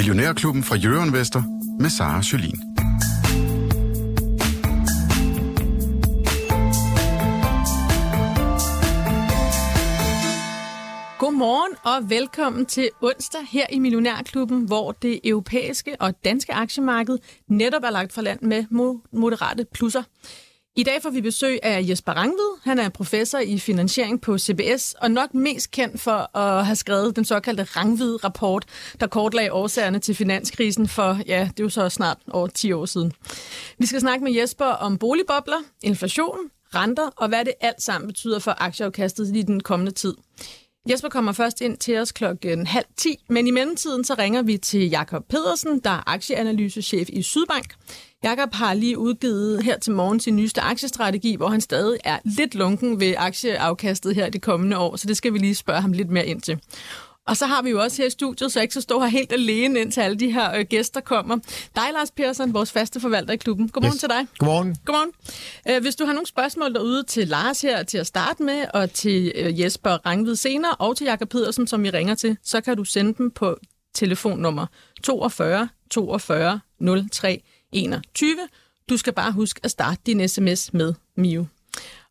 Millionærklubben fra Jørgen Vester med Sara Sjølin. Godmorgen og velkommen til onsdag her i Millionærklubben, hvor det europæiske og danske aktiemarked netop er lagt fra land med moderate plusser. I dag får vi besøg af Jesper Rangvid. Han er professor i finansiering på CBS, og nok mest kendt for at have skrevet den såkaldte Rangvid-rapport, der kortlagde årsagerne til finanskrisen for, ja, det er jo så snart over 10 år siden. Vi skal snakke med Jesper om boligbobler, inflation, renter og hvad det alt sammen betyder for aktieafkastet i den kommende tid. Jesper kommer først ind til os klokken halv 10, men i mellemtiden så ringer vi til Jakob Pedersen, der er aktieanalysechef i Sydbank. Jakob har lige udgivet her til morgen sin nyeste aktiestrategi, hvor han stadig er lidt lunken ved aktieafkastet her det kommende år, så det skal vi lige spørge ham lidt mere ind til. Og så har vi jo også her i studiet, så jeg ikke så stå her helt alene, indtil alle de her øh, gæster kommer. Dig, Lars Persson, vores faste forvalter i klubben. Godmorgen yes. til dig. Godmorgen. Godmorgen. Øh, hvis du har nogle spørgsmål derude til Lars her til at starte med, og til øh, Jesper Rangvid senere, og til Jakob Pedersen, som vi ringer til, så kan du sende dem på telefonnummer 42 42 03 21. Du skal bare huske at starte din sms med Mio.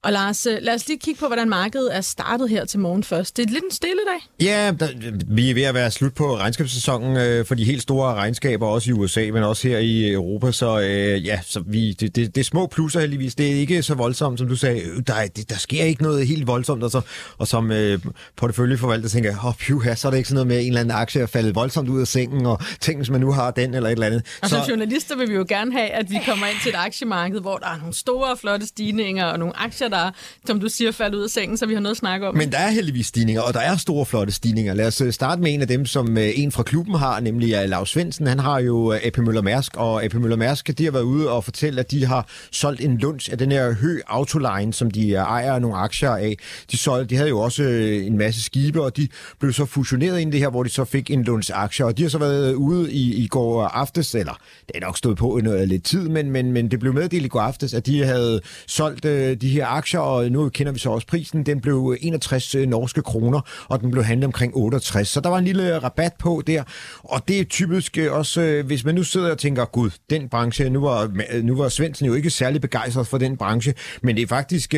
Og Lars, øh, lad os lige kigge på, hvordan markedet er startet her til morgen først. Det er lidt en stille dag. Ja, der, vi er ved at være slut på regnskabssæsonen øh, for de helt store regnskaber, også i USA, men også her i Europa. Så øh, ja, så vi, det, det, det er små plusser heldigvis. Det er ikke så voldsomt, som du sagde. Øh, der, det, der sker ikke noget helt voldsomt. Og, så, og som øh, porteføljeforvalter tænker jeg, oh, her, så er det ikke sådan noget med, at en eller anden aktie er faldet voldsomt ud af sengen, og tænk, hvis man nu har den eller et eller andet. Og som så, journalister vil vi jo gerne have, at vi kommer ind til et aktiemarked, hvor der er nogle store, flotte stigninger, og nogle aktier, der, som du siger, falder ud af sengen, så vi har noget at snakke om. Men der er heldigvis stigninger, og der er store, flotte stigninger. Lad os øh, starte med en af dem, som øh, en fra klubben har, nemlig øh, Lars Svendsen. Han har jo AP Møller Mærsk, og AP Møller Mærsk, de har været ude og fortælle, at de har solgt en lunch af den her Hø Autoline, som de ejer nogle aktier af. De, solgte, de havde jo også en masse skibe, og de blev så fusioneret ind i det her, hvor de så fik en lunch aktier. Og de har så været ude i, i går aftes, eller det er nok stået på i noget lidt tid, men, men, men det blev meddelt i går aftes, at de havde solgt øh, de her aktier, og nu kender vi så også prisen. Den blev 61 øh, norske kroner, og den blev handlet omkring 68. Så der var en lille øh, rabat på der, og det er typisk øh, også, hvis man nu sidder og tænker, gud, den branche, nu var, nu var Svendsen jo ikke særlig begejstret for den branche, men det er faktisk,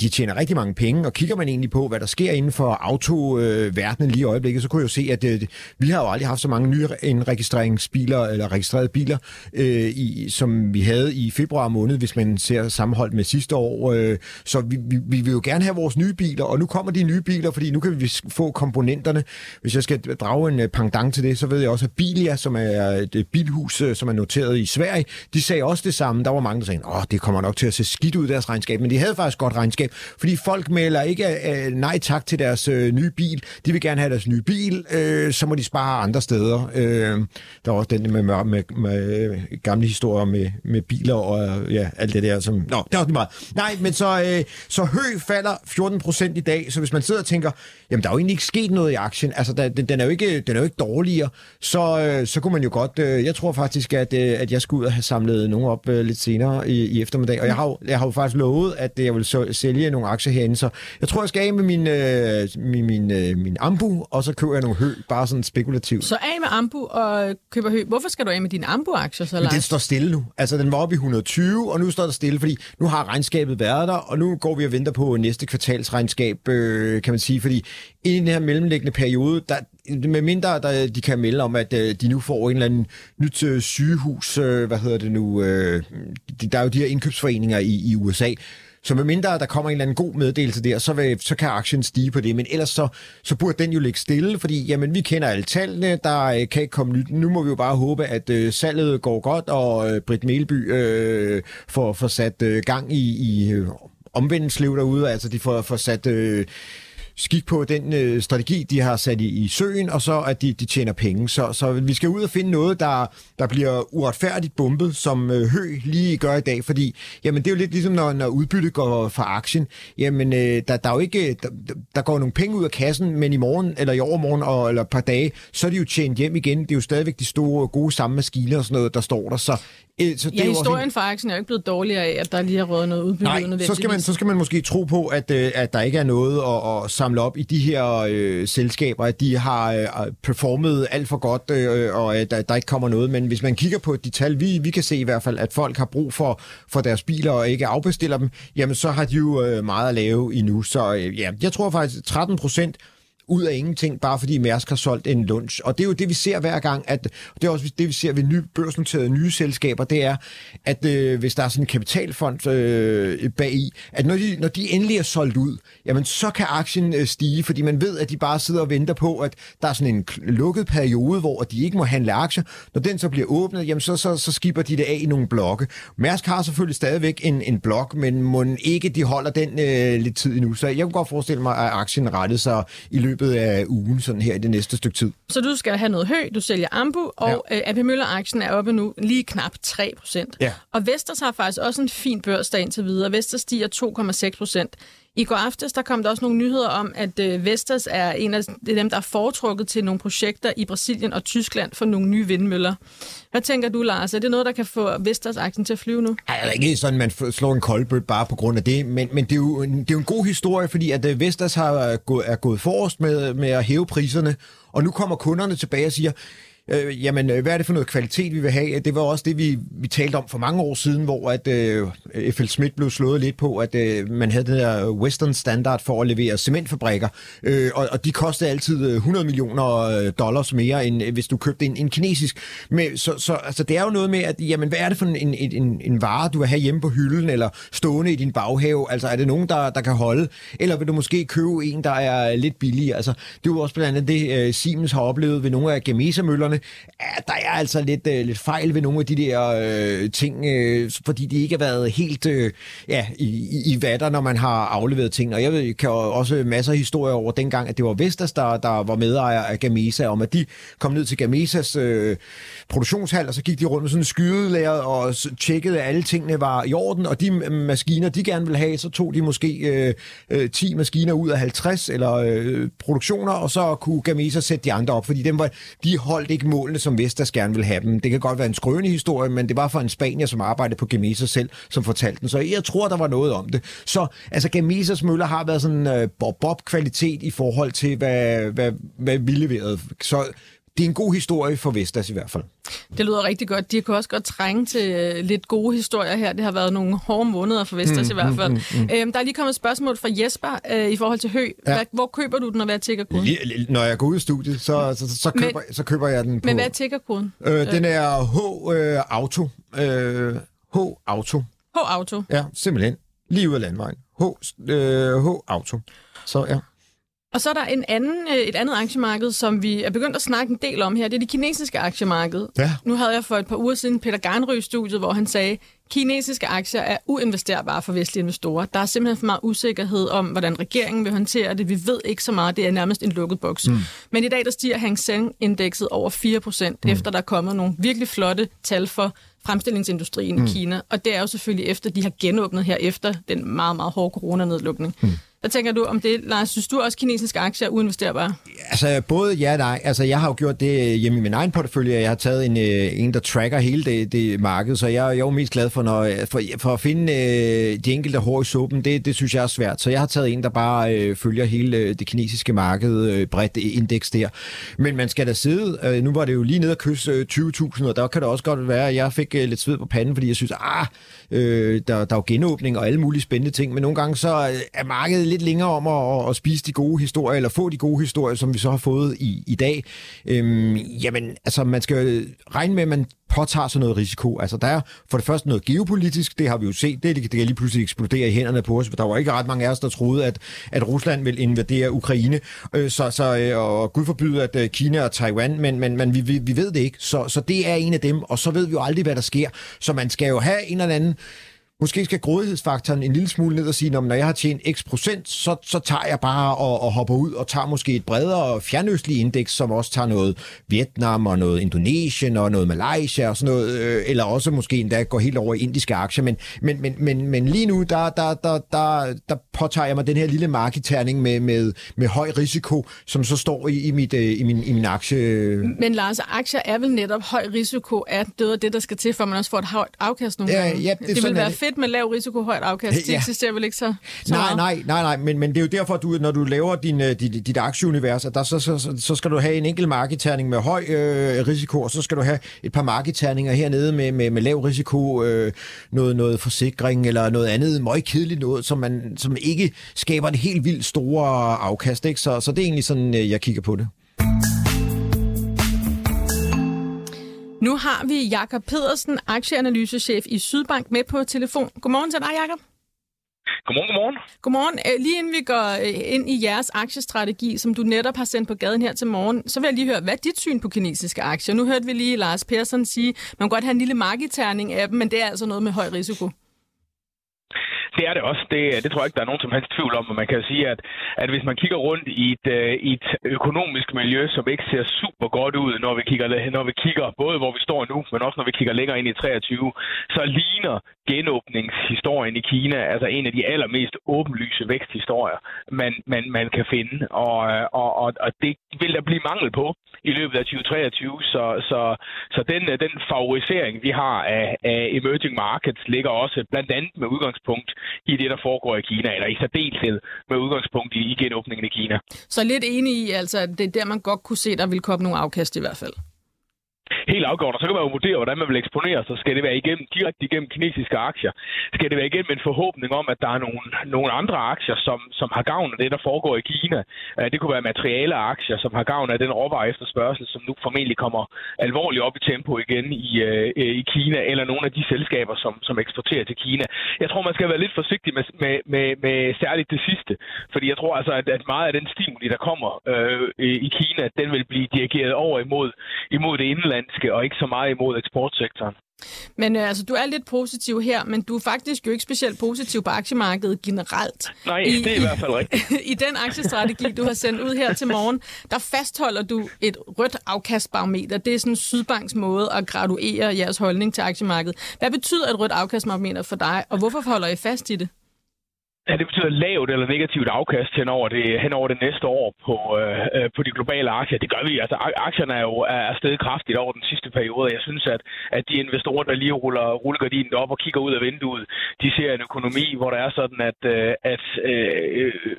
de tjener rigtig mange penge, og kigger man egentlig på, hvad der sker inden for autoverdenen lige i øjeblikket, så kunne jeg jo se, at vi har jo aldrig haft så mange nye indregistreringsbiler, eller registrerede biler, øh, i, som vi havde i februar måned, hvis man ser sammenholdt med sidste år. Øh, så vi, vi, vi vil jo gerne have vores nye biler, og nu kommer de nye biler, fordi nu kan vi få komponenterne. Hvis jeg skal drage en pangdang pendant til det, så ved jeg også, at Bilia, som er øh, et bilhus, øh, som er noteret i Sverige, de sagde også det samme. Der var mange, der sagde, at det kommer nok til at se skidt ud deres regnskab, men de havde faktisk godt regnskab, fordi folk melder ikke øh, nej tak til deres øh, nye bil. De vil gerne have deres nye bil, øh, så må de spare andre steder. Øh, der var også den med, med, med, med gamle historier med, med biler og ja, alt det der. Som, nå, det er også meget. Nej, men så, øh, så Hø falder 14 procent i dag, så hvis man sidder og tænker, jamen der er jo egentlig ikke sket noget i aktien, altså der, den, den, er jo ikke, den er jo ikke dårligere, så, øh, så kunne man jo godt, øh, jeg tror faktisk, at, øh, at jeg skulle ud og have samlet nogen op øh, lidt senere i, i eftermiddag, og jeg har, jeg har jo faktisk lovet, at jeg vil så, sælge nogle aktier herinde, så jeg tror, jeg skal af med min, øh, min, min, øh, min ambu, og så køber jeg nogle hø, bare sådan spekulativt. Så af med ambu og køber hø. Hvorfor skal du af med dine ambu-aktier så, Lars? Den står stille nu. Altså, den var oppe i 120, og nu står der stille, fordi nu har regnskabet været der, og nu går vi og venter på næste kvartalsregnskab, øh, kan man sige, fordi i den her mellemliggende periode, der, med mindre der, de kan melde om, at øh, de nu får en eller anden nyt øh, sygehus, øh, hvad hedder det nu, øh, der er jo de her indkøbsforeninger i, i USA, så med mindre der kommer en eller anden god meddelelse der, så, vil, så kan aktien stige på det. Men ellers så, så burde den jo ligge stille, fordi jamen, vi kender alle tallene, der øh, kan ikke komme nyt. Nu må vi jo bare håbe, at øh, salget går godt, og øh, Britt Melby øh, får, får sat øh, gang i, i øh, øh, omvendelsesliv derude, altså de får, får sat... Øh, skik på den øh, strategi, de har sat i, i søen, og så at de, de tjener penge. Så, så vi skal ud og finde noget, der, der bliver uretfærdigt bumpet, som øh, Hø lige gør i dag, fordi jamen, det er jo lidt ligesom, når, når udbyttet går fra aktien. Jamen, øh, der, der, er jo ikke, der, der går nogle penge ud af kassen, men i morgen, eller i overmorgen, og, eller et par dage, så er de jo tjent hjem igen. Det er jo stadigvæk de store, gode samme maskiner og sådan noget, der står der. Så Øh, så det ja, historien for aktien er jo ikke blevet dårligere af, at der lige har rådet noget udbytte Nej, så skal, man, så skal man måske tro på, at, øh, at der ikke er noget at, at samle op i de her øh, selskaber, at de har øh, performet alt for godt, øh, og at der, der ikke kommer noget. Men hvis man kigger på de tal, vi, vi kan se i hvert fald, at folk har brug for, for deres biler og ikke afbestiller dem, jamen så har de jo øh, meget at lave endnu. Så øh, ja, jeg tror faktisk 13 procent ud af ingenting, bare fordi Mærsk har solgt en lunch. Og det er jo det, vi ser hver gang, at det er også det, vi ser ved nye, børsnoterede nye selskaber, det er, at øh, hvis der er sådan en kapitalfond øh, bag i, at når de, når de endelig er solgt ud, jamen så kan aktien øh, stige, fordi man ved, at de bare sidder og venter på, at der er sådan en lukket periode, hvor de ikke må handle aktier. Når den så bliver åbnet, jamen så, så, så skipper de det af i nogle blokke. Mærsk har selvfølgelig stadigvæk en, en blok, men må ikke de holder den øh, lidt tid endnu. Så jeg kunne godt forestille mig, at aktien rettede sig i løbet løbet af ugen, sådan her i det næste stykke tid. Så du skal have noget hø, du sælger Ambu, og ja. AP Møller-aktien er oppe nu lige knap 3 procent. Ja. Og Vestas har faktisk også en fin børsdag indtil videre. Vestas stiger 2,6 procent. I går aftes der kom der også nogle nyheder om, at øh, Vestas er en af dem, der er foretrukket til nogle projekter i Brasilien og Tyskland for nogle nye vindmøller. Hvad tænker du, Lars? Er det noget, der kan få Vestas-aktien til at flyve nu? Ej, det er ikke sådan, man slår en koldbødt bare på grund af det, men, men det, er jo, det er jo en god historie, fordi at øh, Vestas har øh, gået, er gået forrest med, med at hæve priserne, og nu kommer kunderne tilbage og siger, øh, jamen, øh, hvad er det for noget kvalitet, vi vil have? Det var også det, vi, vi talte om for mange år siden, hvor at øh, F.L. Schmidt blev slået lidt på, at øh, man havde den der Western Standard for at levere cementfabrikker, øh, og, og de kostede altid øh, 100 millioner øh, dollars mere, end hvis du købte en, en kinesisk. Men, så, så altså, det er jo noget med, at jamen, hvad er det for en, en, en, en vare, du vil have hjemme på hylden, eller stående i din baghave? Altså, er det nogen, der, der kan holde? Eller vil du måske købe en, der er lidt billig? Altså, det er jo også blandt andet det, uh, Siemens har oplevet ved nogle af Gamesa-møllerne, spillerne. at der er altså lidt, øh, lidt fejl ved nogle af de der øh, ting, øh, fordi de ikke har været helt øh, ja, i, i vatter, når man har afleveret ting. Og jeg ved, kan også masser af historier over dengang, at det var Vestas, der, der var medejer af Gamesa, om at de kom ned til Gamesas øh, produktionshal, og så gik de rundt med sådan en skydelærer og tjekkede, at alle tingene var i orden, og de øh, maskiner, de gerne ville have, så tog de måske øh, øh, 10 maskiner ud af 50 eller øh, produktioner, og så kunne Gamesa sætte de andre op, fordi dem var, de holdt ikke målene, som Vestas gerne vil have dem. Det kan godt være en skrøne historie, men det var for en spanier, som arbejdede på Gamesa selv, som fortalte den. Så jeg tror, der var noget om det. Så altså, Gamesas møller har været sådan øh, bob-bob-kvalitet i forhold til, hvad, hvad, hvad vi leverede. Så det er en god historie for Vestas i hvert fald. Det lyder rigtig godt. De kan også godt trænge til øh, lidt gode historier her. Det har været nogle hårde måneder for Vestas mm, i hvert fald. Mm, mm, mm. Øhm, der er lige kommet et spørgsmål fra Jesper øh, i forhold til hø. Ja. Hvad, hvor køber du den, og hvad er tiggerkoden? Når jeg går ud i studiet, så, så, så, køber, men, så køber jeg den på... Men hvad er tiggerkoden? Øh, den er H-Auto. Øh, H-Auto. Øh, H-Auto? Ja, simpelthen. Lige ud af landvejen. H-Auto. Så ja. Og så er der en anden, øh, et andet aktiemarked, som vi er begyndt at snakke en del om her. Det er det kinesiske aktiemarked. Ja. Nu havde jeg for et par uger siden Peter Garnrø studiet, hvor han sagde, kinesiske aktier er uinvesterbare for vestlige investorer. Der er simpelthen for meget usikkerhed om, hvordan regeringen vil håndtere det. Vi ved ikke så meget. Det er nærmest en lukket boks. Mm. Men i dag der stiger Hang Seng-indekset over 4 procent, mm. efter der er kommet nogle virkelig flotte tal for fremstillingsindustrien mm. i Kina. Og det er jo selvfølgelig efter, de har genåbnet her efter den meget, meget hårde coronanedlukning. Mm. Hvad tænker du om det, Lars? Synes du også, at kinesiske aktier er uinvesterbare? Altså, både ja og nej. Altså, jeg har jo gjort det hjemme i min egen portefølje. Jeg har taget en, øh, en der tracker hele det, det marked, så jeg, jeg er jo mest glad for, når, for, for at finde øh, de enkelte hår i suppen. Det, det synes jeg er svært. Så jeg har taget en, der bare øh, følger hele øh, det kinesiske marked, øh, bredt indeks der. Men man skal da sidde. Øh, nu var det jo lige nede at kysse øh, 20.000, og der kan det også godt være, at jeg fik øh, lidt sved på panden, fordi jeg synes, ah, øh, der, der er jo genåbning og alle mulige spændende ting. Men nogle gange så øh, er markedet lidt længere om at, at spise de gode historier, eller få de gode historier, som vi så har fået i, i dag. Øhm, jamen, altså, man skal regne med, at man påtager sig noget risiko. Altså, der er for det første noget geopolitisk, det har vi jo set, det, det kan lige pludselig eksplodere i hænderne på os, for der var ikke ret mange af os, der troede, at, at Rusland vil invadere Ukraine, øh, så, så, øh, og Gud forbyde, at øh, Kina og Taiwan, men, men, men vi, vi, vi ved det ikke, så, så det er en af dem, og så ved vi jo aldrig, hvad der sker, så man skal jo have en eller anden Måske skal grådighedsfaktoren en lille smule ned og sige, når jeg har tjent x procent, så, så tager jeg bare og, og hopper ud og tager måske et bredere fjernøstlig indeks, som også tager noget Vietnam og noget Indonesien og noget Malaysia og sådan noget, øh, eller også måske endda går helt over i indiske aktier. Men, men, men, men, men lige nu, der, der, der, der, der påtager jeg mig den her lille markedterning med, med, med høj risiko, som så står i, i, mit, øh, i, min, i min aktie. Men Lars, aktier er vel netop høj risiko, at det er det, der skal til, for man også får et højt afkast nogle ja, gange. Ja, det, det vil være fedt fedt med lav risiko, højt afkast. Det eksisterer vel ikke så, så nej, nej, nej, nej, men, men det er jo derfor, du, når du laver din, øh, dit, dit aktieunivers, at der, så, så, så, så skal du have en enkelt markedterning med høj øh, risiko, og så skal du have et par markedterninger hernede med, med, med lav risiko, øh, noget, noget forsikring eller noget andet meget kedeligt noget, som, man, som ikke skaber en helt vildt store afkast. Ikke? Så, så det er egentlig sådan, øh, jeg kigger på det. Nu har vi Jakob Pedersen, aktieanalysechef i Sydbank, med på telefon. Godmorgen til dig, Jakob. Godmorgen, godmorgen. Godmorgen. Øh, lige inden vi går øh, ind i jeres aktiestrategi, som du netop har sendt på gaden her til morgen, så vil jeg lige høre, hvad er dit syn på kinesiske aktier? Nu hørte vi lige Lars Persson sige, at man kan godt have en lille markedterning af dem, men det er altså noget med høj risiko. Det er det også. Det, det tror jeg ikke, der er nogen som helst tvivl om. Men man kan sige, at, at hvis man kigger rundt i et, øh, i et økonomisk miljø, som ikke ser super godt ud, når vi, kigger, når vi kigger både hvor vi står nu, men også når vi kigger længere ind i 23, så ligner genåbningshistorien i Kina altså en af de allermest åbenlyse væksthistorier, man, man, man kan finde. Og, og, og, og det vil der blive mangel på i løbet af 2023. Så, så, så den, øh, den favorisering, vi har af, af emerging markets, ligger også blandt andet med udgangspunkt i det, der foregår i Kina, eller i særdeleshed med udgangspunkt i, i genåbningen i Kina. Så lidt enig i, altså, at det er der, man godt kunne se, der vil komme nogle afkast i hvert fald? Helt afgørende. Så kan man jo vurdere, hvordan man vil eksponere sig. Skal det være igennem, direkte igennem kinesiske aktier? Skal det være igennem en forhåbning om, at der er nogle, nogle andre aktier, som, som har gavn af det, der foregår i Kina? Øh, det kunne være materiale aktier, som har gavn af den råvare efterspørgsel, som nu formentlig kommer alvorligt op i tempo igen i, øh, øh, i Kina, eller nogle af de selskaber, som, som eksporterer til Kina. Jeg tror, man skal være lidt forsigtig med, med, med, med særligt det sidste, fordi jeg tror altså, at, at meget af den stimuli, der kommer øh, i Kina, den vil blive dirigeret over imod, imod det indland danske, og ikke så meget imod eksportsektoren. Men øh, altså, du er lidt positiv her, men du er faktisk jo ikke specielt positiv på aktiemarkedet generelt. Nej, I, det er i hvert fald rigtigt. I den aktiestrategi, du har sendt ud her til morgen, der fastholder du et rødt afkastbarometer. Det er sådan Sydbanks måde at graduere jeres holdning til aktiemarkedet. Hvad betyder et rødt afkastbarometer for dig, og hvorfor holder I fast i det? Ja, det betyder lavt eller negativt afkast hen over det, hen over det næste år på, øh, øh, på de globale aktier. Det gør vi. Altså, aktierne er jo er steget kraftigt over den sidste periode. Jeg synes, at, at de investorer, der lige ruller rullegardinen op og kigger ud af vinduet, de ser en økonomi, hvor der er sådan, at, øh, at øh, øh,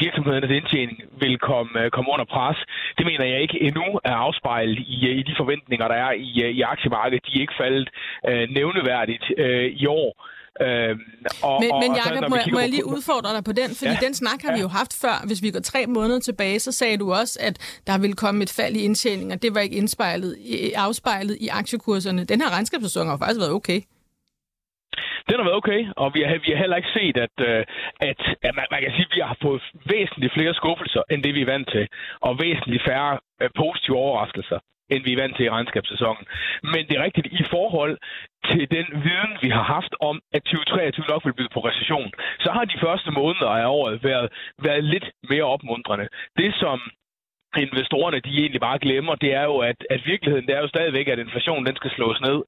virksomhedernes indtjening vil komme, øh, komme under pres. Det mener jeg ikke endnu er afspejlet i, øh, i de forventninger, der er i, i aktiemarkedet. De er ikke faldet øh, nævneværdigt øh, i år. Øhm, og, men, og, men Jacob, må, må jeg lige udfordre dig på den? Fordi ja. den snak har ja. vi jo haft før. Hvis vi går tre måneder tilbage, så sagde du også, at der ville komme et fald i indtjening, og det var ikke indspejlet, afspejlet i aktiekurserne. Den her regnskabssæson har faktisk været okay. Den har været okay, og vi har, vi har heller ikke set, at, øh, at, at man, man kan sige, at vi har fået væsentligt flere skuffelser, end det vi er vant til, og væsentligt færre øh, positive overraskelser end vi er vant til i regnskabssæsonen. Men det er rigtigt, i forhold til den viden, vi har haft om, at 2023 nok vil byde på recession, så har de første måneder af året været, været lidt mere opmuntrende. Det, som investorerne de egentlig bare glemmer, det er jo, at, at virkeligheden det er jo stadigvæk, at inflationen den skal slås ned.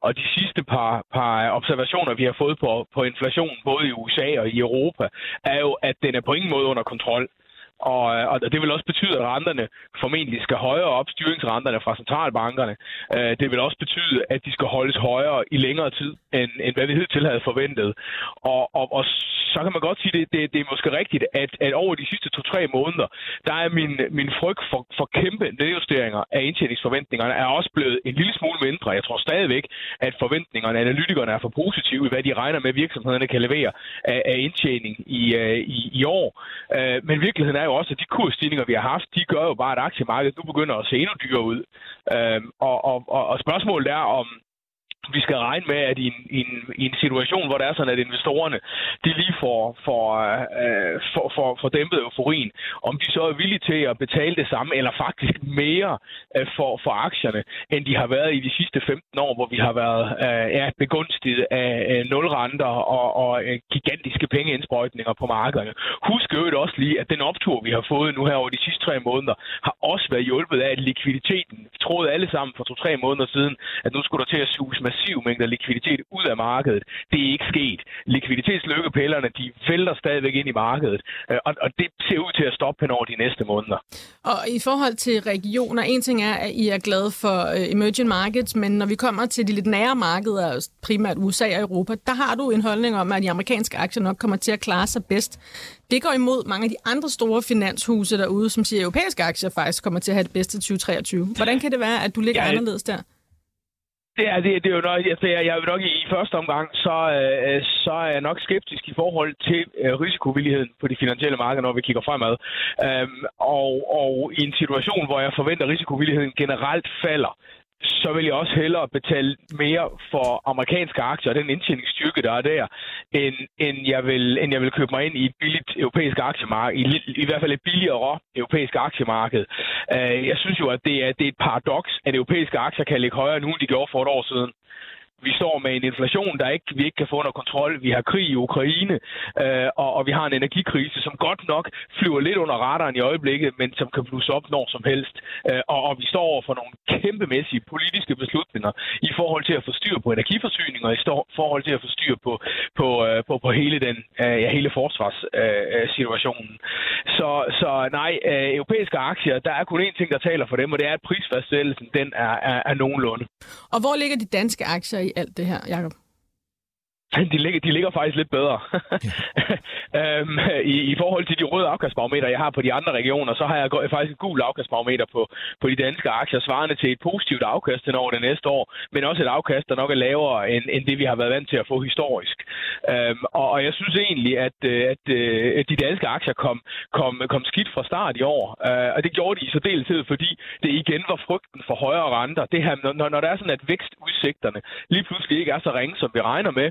Og de sidste par, par observationer, vi har fået på, på inflationen, både i USA og i Europa, er jo, at den er på ingen måde under kontrol. Og, øh, og det vil også betyde, at renterne formentlig skal højere op, styringsrenterne fra centralbankerne. Øh, det vil også betyde, at de skal holdes højere i længere tid, end, end hvad vi hidtil havde forventet. Og, og, og så kan man godt sige, at det, det, det er måske rigtigt, at, at over de sidste to-tre måneder, der er min, min frygt for, for kæmpe nedjusteringer af indtjeningsforventningerne er også blevet en lille smule mindre. Jeg tror stadigvæk, at forventningerne, analytikerne er for positive i, hvad de regner med, at virksomhederne kan levere af, af indtjening i, øh, i, i år. Men virkeligheden er jo også, at de kursstigninger, vi har haft, de gør jo bare, at aktiemarkedet nu begynder at se endnu dyrere ud. Øhm, og, og, og, og spørgsmålet er, om, vi skal regne med, at i en, i, en, i en situation, hvor det er sådan, at investorerne de lige får, får, øh, får, får, får dæmpet euforien, om de så er villige til at betale det samme, eller faktisk mere øh, for, for aktierne, end de har været i de sidste 15 år, hvor vi har været øh, ja, begunstiget af øh, nulrenter og, og øh, gigantiske pengeindsprøjtninger på markederne. Husk jo også lige, at den optur, vi har fået nu her over de sidste tre måneder, har også været hjulpet af, at likviditeten, vi troede alle sammen for to-tre måneder siden, at nu skulle der til at suges massiv mængder likviditet ud af markedet. Det er ikke sket. Likviditetslykkepillerne, de vælter stadigvæk ind i markedet, øh, og, og det ser ud til at stoppe hen over de næste måneder. Og i forhold til regioner, en ting er, at I er glade for uh, emerging markets, men når vi kommer til de lidt nære markeder, primært USA og Europa, der har du en holdning om, at de amerikanske aktier nok kommer til at klare sig bedst. Det går imod mange af de andre store finanshuse derude, som siger, at europæiske aktier faktisk kommer til at have det bedste 2023. Hvordan kan det være, at du ligger ja, anderledes der? Det er, det, det er jo nok, altså, jeg, jeg vil nok i, i første omgang, så, øh, så er jeg nok skeptisk i forhold til øh, risikovilligheden på de finansielle markeder, når vi kigger fremad. Øhm, og, og i en situation, hvor jeg forventer, at risikovilligheden generelt falder, så vil jeg også hellere betale mere for amerikanske aktier og den indtjeningsstyrke, der er der, end, end, jeg vil, end jeg vil købe mig ind i et billigt europæisk aktiemarked, i, i hvert fald et billigere europæisk aktiemarked. Uh, jeg synes jo, at det er, det er et paradoks, at europæiske aktier kan ligge højere nu, end de gjorde for et år siden. Vi står med en inflation, der ikke, vi ikke kan få under kontrol. Vi har krig i Ukraine, øh, og, og vi har en energikrise, som godt nok flyver lidt under radaren i øjeblikket, men som kan blusse op når som helst. Øh, og, og vi står over for nogle kæmpemæssige politiske beslutninger i forhold til at få styr på energiforsyning og i forhold til at få styr på, på, øh, på, på hele den øh, ja, hele forsvarssituationen. Øh, øh så, så nej, øh, europæiske aktier, der er kun én ting, der taler for dem, og det er, at prisfastsættelsen den er, er, er nogenlunde. Og hvor ligger de danske aktier i alt det her, Jacob? De ligger, de ligger faktisk lidt bedre. øhm, i, I forhold til de røde afkastbarometer, jeg har på de andre regioner, så har jeg faktisk et gult afkastbarometer på, på de danske aktier, svarende til et positivt afkast til over det næste år, men også et afkast, der nok er lavere end, end det, vi har været vant til at få historisk. Øhm, og, og jeg synes egentlig, at, øh, at, øh, at de danske aktier kom, kom, kom skidt fra start i år. Øh, og det gjorde de i særdeleshed, fordi det igen var frygten for højere renter. Det her, når, når der er sådan, at vækstudsigterne lige pludselig ikke er så ringe, som vi regner med,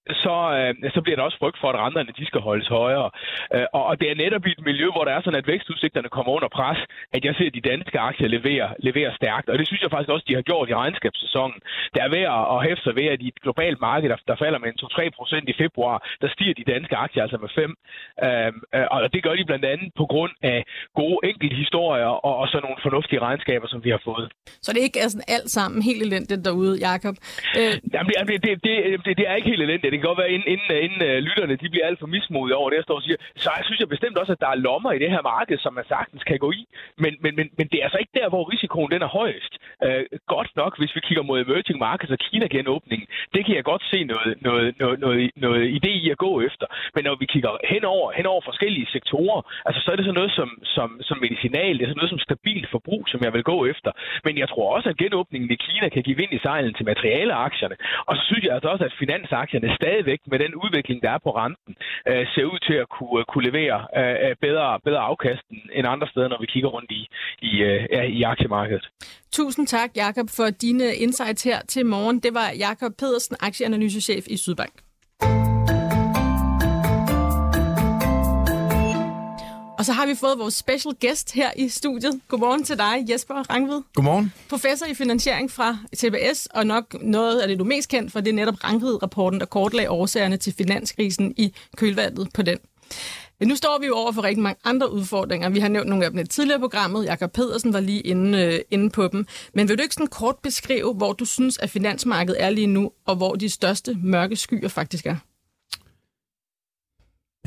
så, øh, så bliver der også frygt for, at renterne de skal holdes højere. Øh, og, og det er netop i et miljø, hvor der er sådan, at vækstudsigterne kommer under pres, at jeg ser, at de danske aktier leverer, leverer stærkt. Og det synes jeg faktisk også, de har gjort i regnskabssæsonen. Der er ved at hæfte sig ved, at i et globalt marked, der, der falder med en 2-3 procent i februar, der stiger de danske aktier altså med 5. Øh, og det gør de blandt andet på grund af gode enkelte historier og, og så nogle fornuftige regnskaber, som vi har fået. Så det er ikke altså alt sammen helt elendigt derude, Jacob? Øh... Jamen, det, det, det, det, det er ikke helt elendigt. Det kan godt være, inden, inden, øh, inden uh, lytterne de bliver alt for mismodige over det, jeg står og siger. Så jeg synes jeg bestemt også, at der er lommer i det her marked, som man sagtens kan gå i. Men, men, men, men det er altså ikke der, hvor risikoen den er højest. Uh, godt nok, hvis vi kigger mod emerging markets og Kina-genåbningen, det kan jeg godt se noget, noget, noget, noget, noget idé i at gå efter. Men når vi kigger henover, henover forskellige sektorer, altså så er det sådan noget som, som, som medicinal, det er sådan noget som stabilt forbrug, som jeg vil gå efter. Men jeg tror også, at genåbningen i Kina kan give vind i sejlen til materialeaktierne. Og så synes jeg altså også, at finansaktierne stadigvæk med den udvikling, der er på renten, øh, ser ud til at kunne, øh, kunne levere øh, øh, bedre, bedre afkast end andre steder, når vi kigger rundt i, i, øh, i aktiemarkedet. Tusind tak, Jakob, for dine insights her til morgen. Det var Jakob Pedersen, aktieanalysechef i Sydbank. Og så har vi fået vores special guest her i studiet. Godmorgen til dig, Jesper Rangvid. Godmorgen. Professor i finansiering fra TBS, og nok noget af det, du mest kendt for, det er netop Rangvid-rapporten, der kortlagde årsagerne til finanskrisen i kølvandet på den. Men nu står vi jo over for rigtig mange andre udfordringer. Vi har nævnt nogle af dem i tidligere programmet. Jakob Pedersen var lige inde, øh, inde på dem. Men vil du ikke sådan kort beskrive, hvor du synes, at finansmarkedet er lige nu, og hvor de største mørke skyer faktisk er?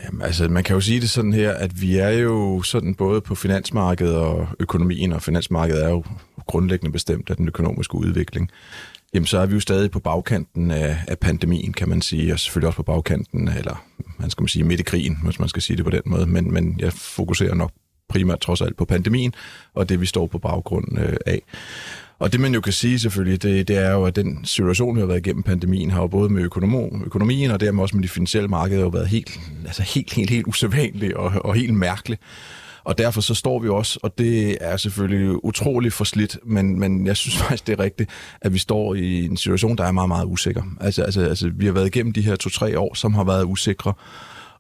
Jamen, altså, man kan jo sige det sådan her, at vi er jo sådan både på finansmarkedet og økonomien, og finansmarkedet er jo grundlæggende bestemt af den økonomiske udvikling. Jamen, så er vi jo stadig på bagkanten af, af pandemien, kan man sige, og selvfølgelig også på bagkanten, eller man skal man sige midt i krigen, hvis man skal sige det på den måde, men, men jeg fokuserer nok primært trods alt på pandemien, og det vi står på baggrund øh, af. Og det man jo kan sige selvfølgelig, det, det er jo, at den situation, vi har været igennem pandemien, har jo både med økonom, økonomien og dermed også med de finansielle markeder jo været helt, altså helt, helt, helt usædvanligt og, og helt mærkelig. Og derfor så står vi også, og det er selvfølgelig utroligt forslidt, men, men jeg synes faktisk, det er rigtigt, at vi står i en situation, der er meget, meget usikker. Altså, altså, altså vi har været igennem de her to-tre år, som har været usikre,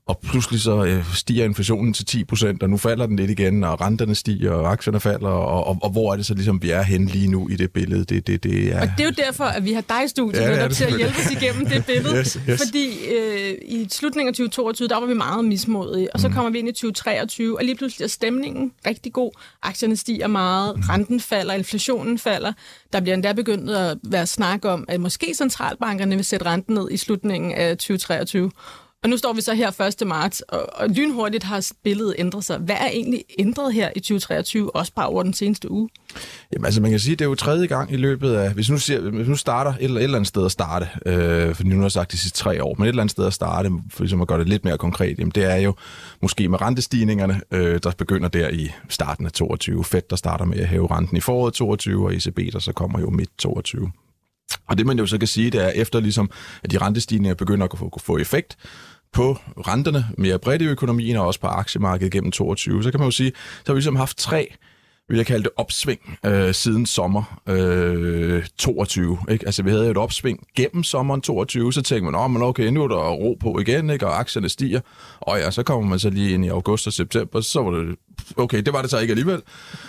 og pludselig så øh, stiger inflationen til 10 procent, og nu falder den lidt igen, og renterne stiger, og aktierne falder, og, og, og hvor er det så ligesom, vi er henne lige nu i det billede? Det, det, det er... Og det er jo derfor, at vi har dig i studiet Ja, ja, til at hjælpe os igennem det billede. Yes, yes. Fordi øh, i slutningen af 2022, der var vi meget mismodige, og så Mm. kommer vi ind i 2023, og lige pludselig er stemningen rigtig god. Aktierne stiger meget, Mm. renten falder, inflationen falder. Der bliver endda begyndt at være snak om, at måske centralbankerne vil sætte renten ned i slutningen af 2023. Og nu står vi så her 1. marts, og, og lynhurtigt har billedet ændret sig. Hvad er egentlig ændret her i 2023, også bare over den seneste uge? Jamen altså, man kan sige, det er jo tredje gang i løbet af... Hvis nu, siger, hvis nu starter et eller, et eller andet sted at starte, øh, for nu har jeg sagt de sidste tre år, men et eller andet sted at starte, for ligesom at gøre det lidt mere konkret, jamen det er jo måske med rentestigningerne, øh, der begynder der i starten af 22. Fed, der starter med at hæve renten i foråret 22, og ECB, der så kommer jo midt 22. Og det man jo så kan sige, det er efter ligesom, at de rentestigninger begynder at få, få effekt på renterne mere bredt i økonomien og også på aktiemarkedet gennem 22, så kan man jo sige, så har vi ligesom haft tre vil jeg kalde det opsving øh, siden sommer øh, 22. Ikke? Altså vi havde jo et opsving gennem sommeren 22, så tænkte man, oh, men okay, nu er der ro på igen, ikke? og aktierne stiger. Og ja, så kommer man så lige ind i august og september, så var det, okay, det var det så ikke alligevel.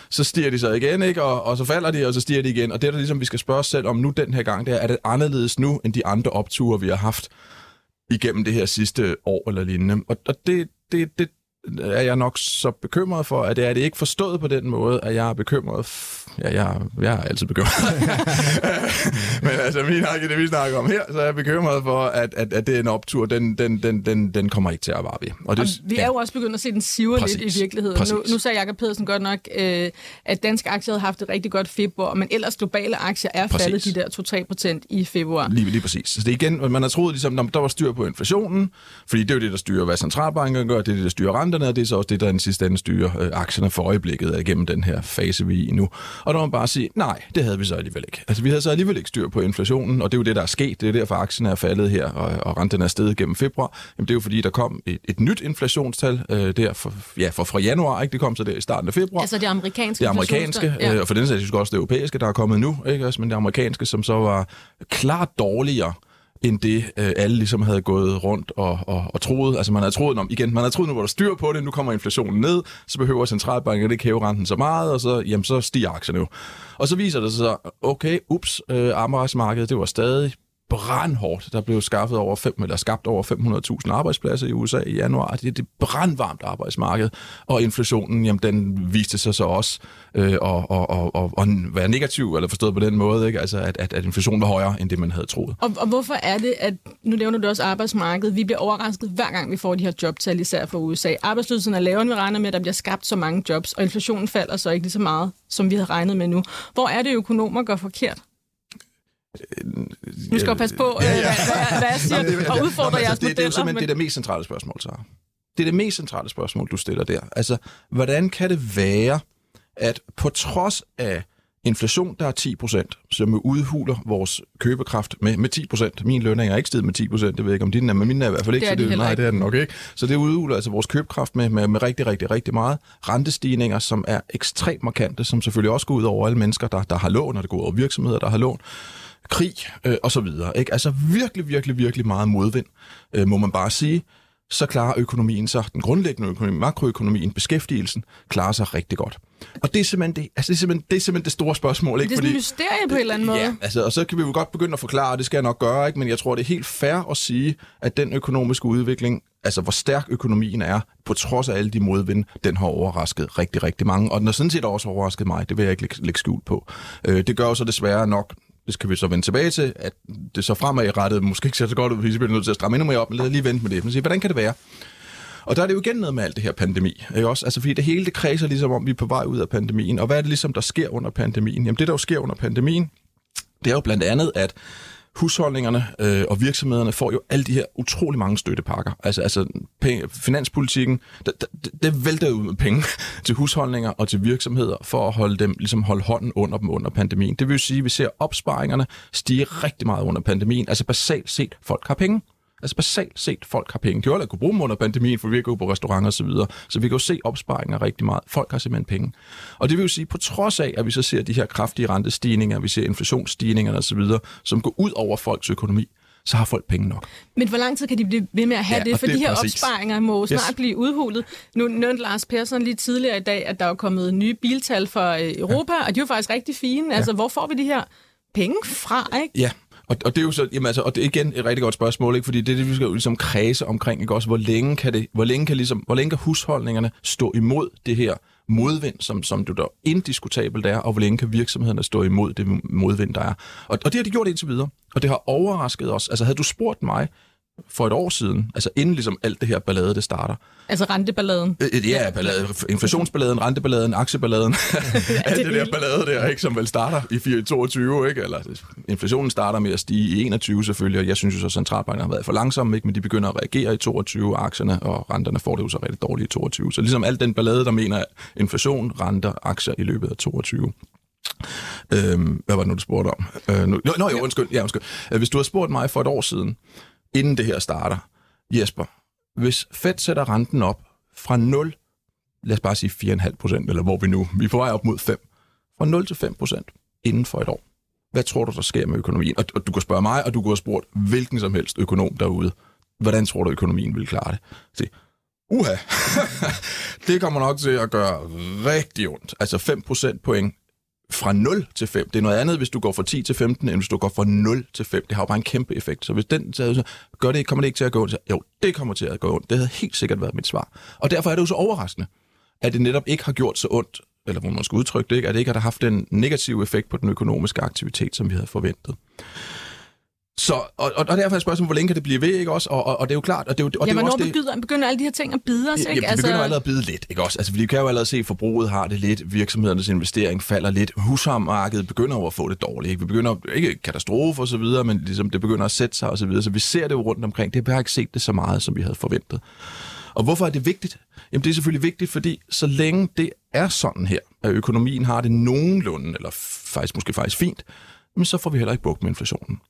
Så stiger de så igen, ikke? Og, og så falder de, og så stiger de igen. Og det er der ligesom, vi skal spørge os selv om nu den her gang, det er, er det anderledes nu, end de andre opture, vi har haft igennem det her sidste år eller lignende. Og, og det, det, det er jeg nok så bekymret for, at det er det ikke forstået på den måde, at jeg er bekymret. Ja, jeg, jeg er altid bekymret. Men altså, min det, det vi snakker om her, så er jeg bekymret for, at, at, at det er en optur, den, den, den, den, den kommer ikke til at vare ved. Og det, Og vi er jo også begyndt at se den siver Præcis. lidt i virkeligheden. Præcis. Nu, nu sagde Jakob Pedersen godt nok, øh, at danske aktier havde haft et rigtig godt februar, men ellers globale aktier er Præcis. faldet de der 2-3 procent i februar. Lige, lige præcis. Så det er igen, man har troet, ligesom, når der var styr på inflationen, fordi det er jo det, der styrer, hvad centralbanken gør, det er det, der styrer renterne, og det er så også det, der i den sidste ende styrer øh, aktierne for øjeblikket gennem den her fase, vi er i nu. Og der må man bare sige, nej, det havde vi så alligevel ikke. Altså, vi havde så alligevel ikke styr på inflationen, og det er jo det, der er sket. Det er derfor, aktien er faldet her, og, og renten er steget gennem februar. Jamen, det er jo fordi, der kom et, et nyt inflationstal øh, der for, ja, for fra januar, ikke? Det kom så der i starten af februar. Altså det amerikanske Det amerikanske, ja. øh, og for den sags også det europæiske, der er kommet nu, ikke? Også, men det amerikanske, som så var klart dårligere end det, øh, alle ligesom havde gået rundt og, og, og troet. Altså man havde troet, om, igen, man havde troet, nu var der styr på det, nu kommer inflationen ned, så behøver centralbanken ikke hæve renten så meget, og så, jamen, så stiger aktierne jo. Og så viser det sig så, okay, ups, øh, arbejdsmarkedet, det var stadig brandhårdt. Der blev skaffet over fem, eller skabt over 500.000 arbejdspladser i USA i januar. Det er det brandvarmt arbejdsmarked. Og inflationen, jamen, den viste sig så også øh, at, og, og, og, og være negativ, eller forstået på den måde, ikke? Altså, at, at, at inflationen var højere, end det man havde troet. Og, og hvorfor er det, at, nu nævner du også arbejdsmarkedet, vi bliver overrasket hver gang, vi får de her jobtal, især fra USA. Arbejdsløsheden er lavere, end vi regner med, at der bliver skabt så mange jobs, og inflationen falder så ikke lige så meget, som vi havde regnet med nu. Hvor er det, økonomer går forkert? Nu skal jeg passe på, øh, hvad, hvad, hvad jeg siger, og udfordre jeres det, det er jo modeller. simpelthen det, der mest centrale spørgsmål, Sara. Det er det mest centrale spørgsmål, du stiller der. Altså, hvordan kan det være, at på trods af inflation, der er 10 procent, som udhuler vores købekraft med, med 10 procent. Min lønning er ikke steget med 10 procent, det ved jeg ikke om din er, men min er i hvert fald ikke. Det er så de heller nej, ikke. det er den nok ikke. Så det udhuler altså vores købekraft med, med, med rigtig, rigtig, rigtig meget. Rentestigninger, som er ekstremt markante, som selvfølgelig også går ud over alle mennesker, der, der har lån, og det går ud over virksomheder, der har lån krig øh, og så videre. Ikke? Altså virkelig, virkelig, virkelig meget modvind, øh, må man bare sige. Så klarer økonomien sig, den grundlæggende økonomi, makroøkonomien, beskæftigelsen, klarer sig rigtig godt. Og det er simpelthen det, altså det, er simpelthen, det, er simpelthen det store spørgsmål. Ikke? Det er sådan et mysterie på en eller anden måde. Ja, altså, og så kan vi jo godt begynde at forklare, og det skal jeg nok gøre, ikke? men jeg tror, det er helt fair at sige, at den økonomiske udvikling, altså hvor stærk økonomien er, på trods af alle de modvind, den har overrasket rigtig, rigtig mange. Og den har sådan set også overrasket mig, det vil jeg ikke lægge, lægge på. Øh, det gør jo så desværre nok, det skal vi så vende tilbage til, at det så fremadrettet måske ikke ser så godt ud, fordi vi bliver nødt til at stramme endnu mere op, men lad os lige vente med det. Men sige, hvordan kan det være? Og der er det jo igen noget med alt det her pandemi, ikke også? Altså fordi det hele det kredser ligesom om, vi er på vej ud af pandemien. Og hvad er det ligesom, der sker under pandemien? Jamen det, der jo sker under pandemien, det er jo blandt andet, at husholdningerne øh, og virksomhederne får jo alle de her utrolig mange støttepakker. Altså, altså penge, finanspolitikken, det, vælter ud med penge til husholdninger og til virksomheder for at holde dem, ligesom holde hånden under dem under pandemien. Det vil sige, at vi ser opsparingerne stige rigtig meget under pandemien. Altså basalt set, folk har penge. Altså basalt set, folk har penge. De har kunne bruge dem under pandemien, for vi kan jo på restauranter og så videre. Så vi kan jo se opsparinger rigtig meget. Folk har simpelthen penge. Og det vil jo sige, på trods af, at vi så ser de her kraftige rentestigninger, vi ser inflationsstigninger og så videre, som går ud over folks økonomi, så har folk penge nok. Men hvor lang tid kan de blive ved med at have Ja, det? For det de er her præcis. opsparinger må snart Yes. blive udhulet. Nu nævnte Lars Persson lige tidligere i dag, at der er kommet nye biltal fra øh, Europa, ja. og de er jo faktisk rigtig fine. Altså, hvor får vi de her penge fra, ikke? Ja, og, og det er jo så, jamen altså, og det er igen et rigtig godt spørgsmål, ikke? fordi det er det, vi skal jo ligesom kredse omkring, ikke? Også, hvor længe kan det, hvor længe kan ligesom, hvor længe kan husholdningerne stå imod det her modvind, som, som du der indiskutabelt er, og hvor længe kan virksomhederne stå imod det modvind, der er. Og, og det har de gjort indtil videre, og det har overrasket os. Altså havde du spurgt mig for et år siden, altså inden ligesom alt det her ballade, det starter, Altså renteballaden. Øh, Ja, ballade, inflationsballaden, renteballaden, aktieballaden, alt det, det der ballade der, ikke, som vel starter i 2022, ikke? Eller inflationen starter med at stige i 21 selvfølgelig, og jeg synes jo så, at centralbanken har været for langsomme, ikke? men de begynder at reagere i 22, aktierne og renterne får det jo så rigtig dårligt i 22. Så ligesom alt den ballade, der mener inflation, renter, aktier i løbet af 22. Øhm, hvad var det nu, du spurgte om? Øh, nu, nå, jo, undskyld. Ja, undskyld. Øh, Hvis du har spurgt mig for et år siden, inden det her starter, Jesper, hvis Fed sætter renten op fra 0, lad os bare sige 4,5 procent, eller hvor vi nu, vi er på vej op mod 5, fra 0 til 5 procent inden for et år. Hvad tror du, der sker med økonomien? Og, og du kan spørge mig, og du kan have spurgt hvilken som helst økonom derude. Hvordan tror du, økonomien vil klare det? Se, uha, det kommer nok til at gøre rigtig ondt. Altså 5 procent point fra 0 til 5. Det er noget andet, hvis du går fra 10 til 15, end hvis du går fra 0 til 5. Det har jo bare en kæmpe effekt. Så hvis den så gør det, kommer det ikke til at gå ondt. Så, Jo, det kommer til at gå ondt. Det havde helt sikkert været mit svar. Og derfor er det jo så overraskende, at det netop ikke har gjort så ondt, eller hvor man skal udtrykke det, ikke, at det ikke har haft den negative effekt på den økonomiske aktivitet, som vi havde forventet. Så, og, og derfor er spørgsmålet, hvor længe kan det blive ved, ikke også? Og, og, og det er jo klart, og det er jo, og Ja, det er jo også det, begynder, begynder alle de her ting at bide os, ikke? Jamen, det begynder jo allerede at bide lidt, ikke også? Altså, vi kan jo allerede se, at forbruget har det lidt, virksomhedernes investering falder lidt, husmarkedet begynder jo at få det dårligt, ikke? Vi begynder, ikke katastrofe og så videre, men ligesom det begynder at sætte sig og så videre, så vi ser det jo rundt omkring. Det har bare ikke set det så meget, som vi havde forventet. Og hvorfor er det vigtigt? Jamen, det er selvfølgelig vigtigt, fordi så længe det er sådan her, at økonomien har det nogenlunde, eller faktisk måske faktisk fint, men så får vi heller ikke bukt med inflationen.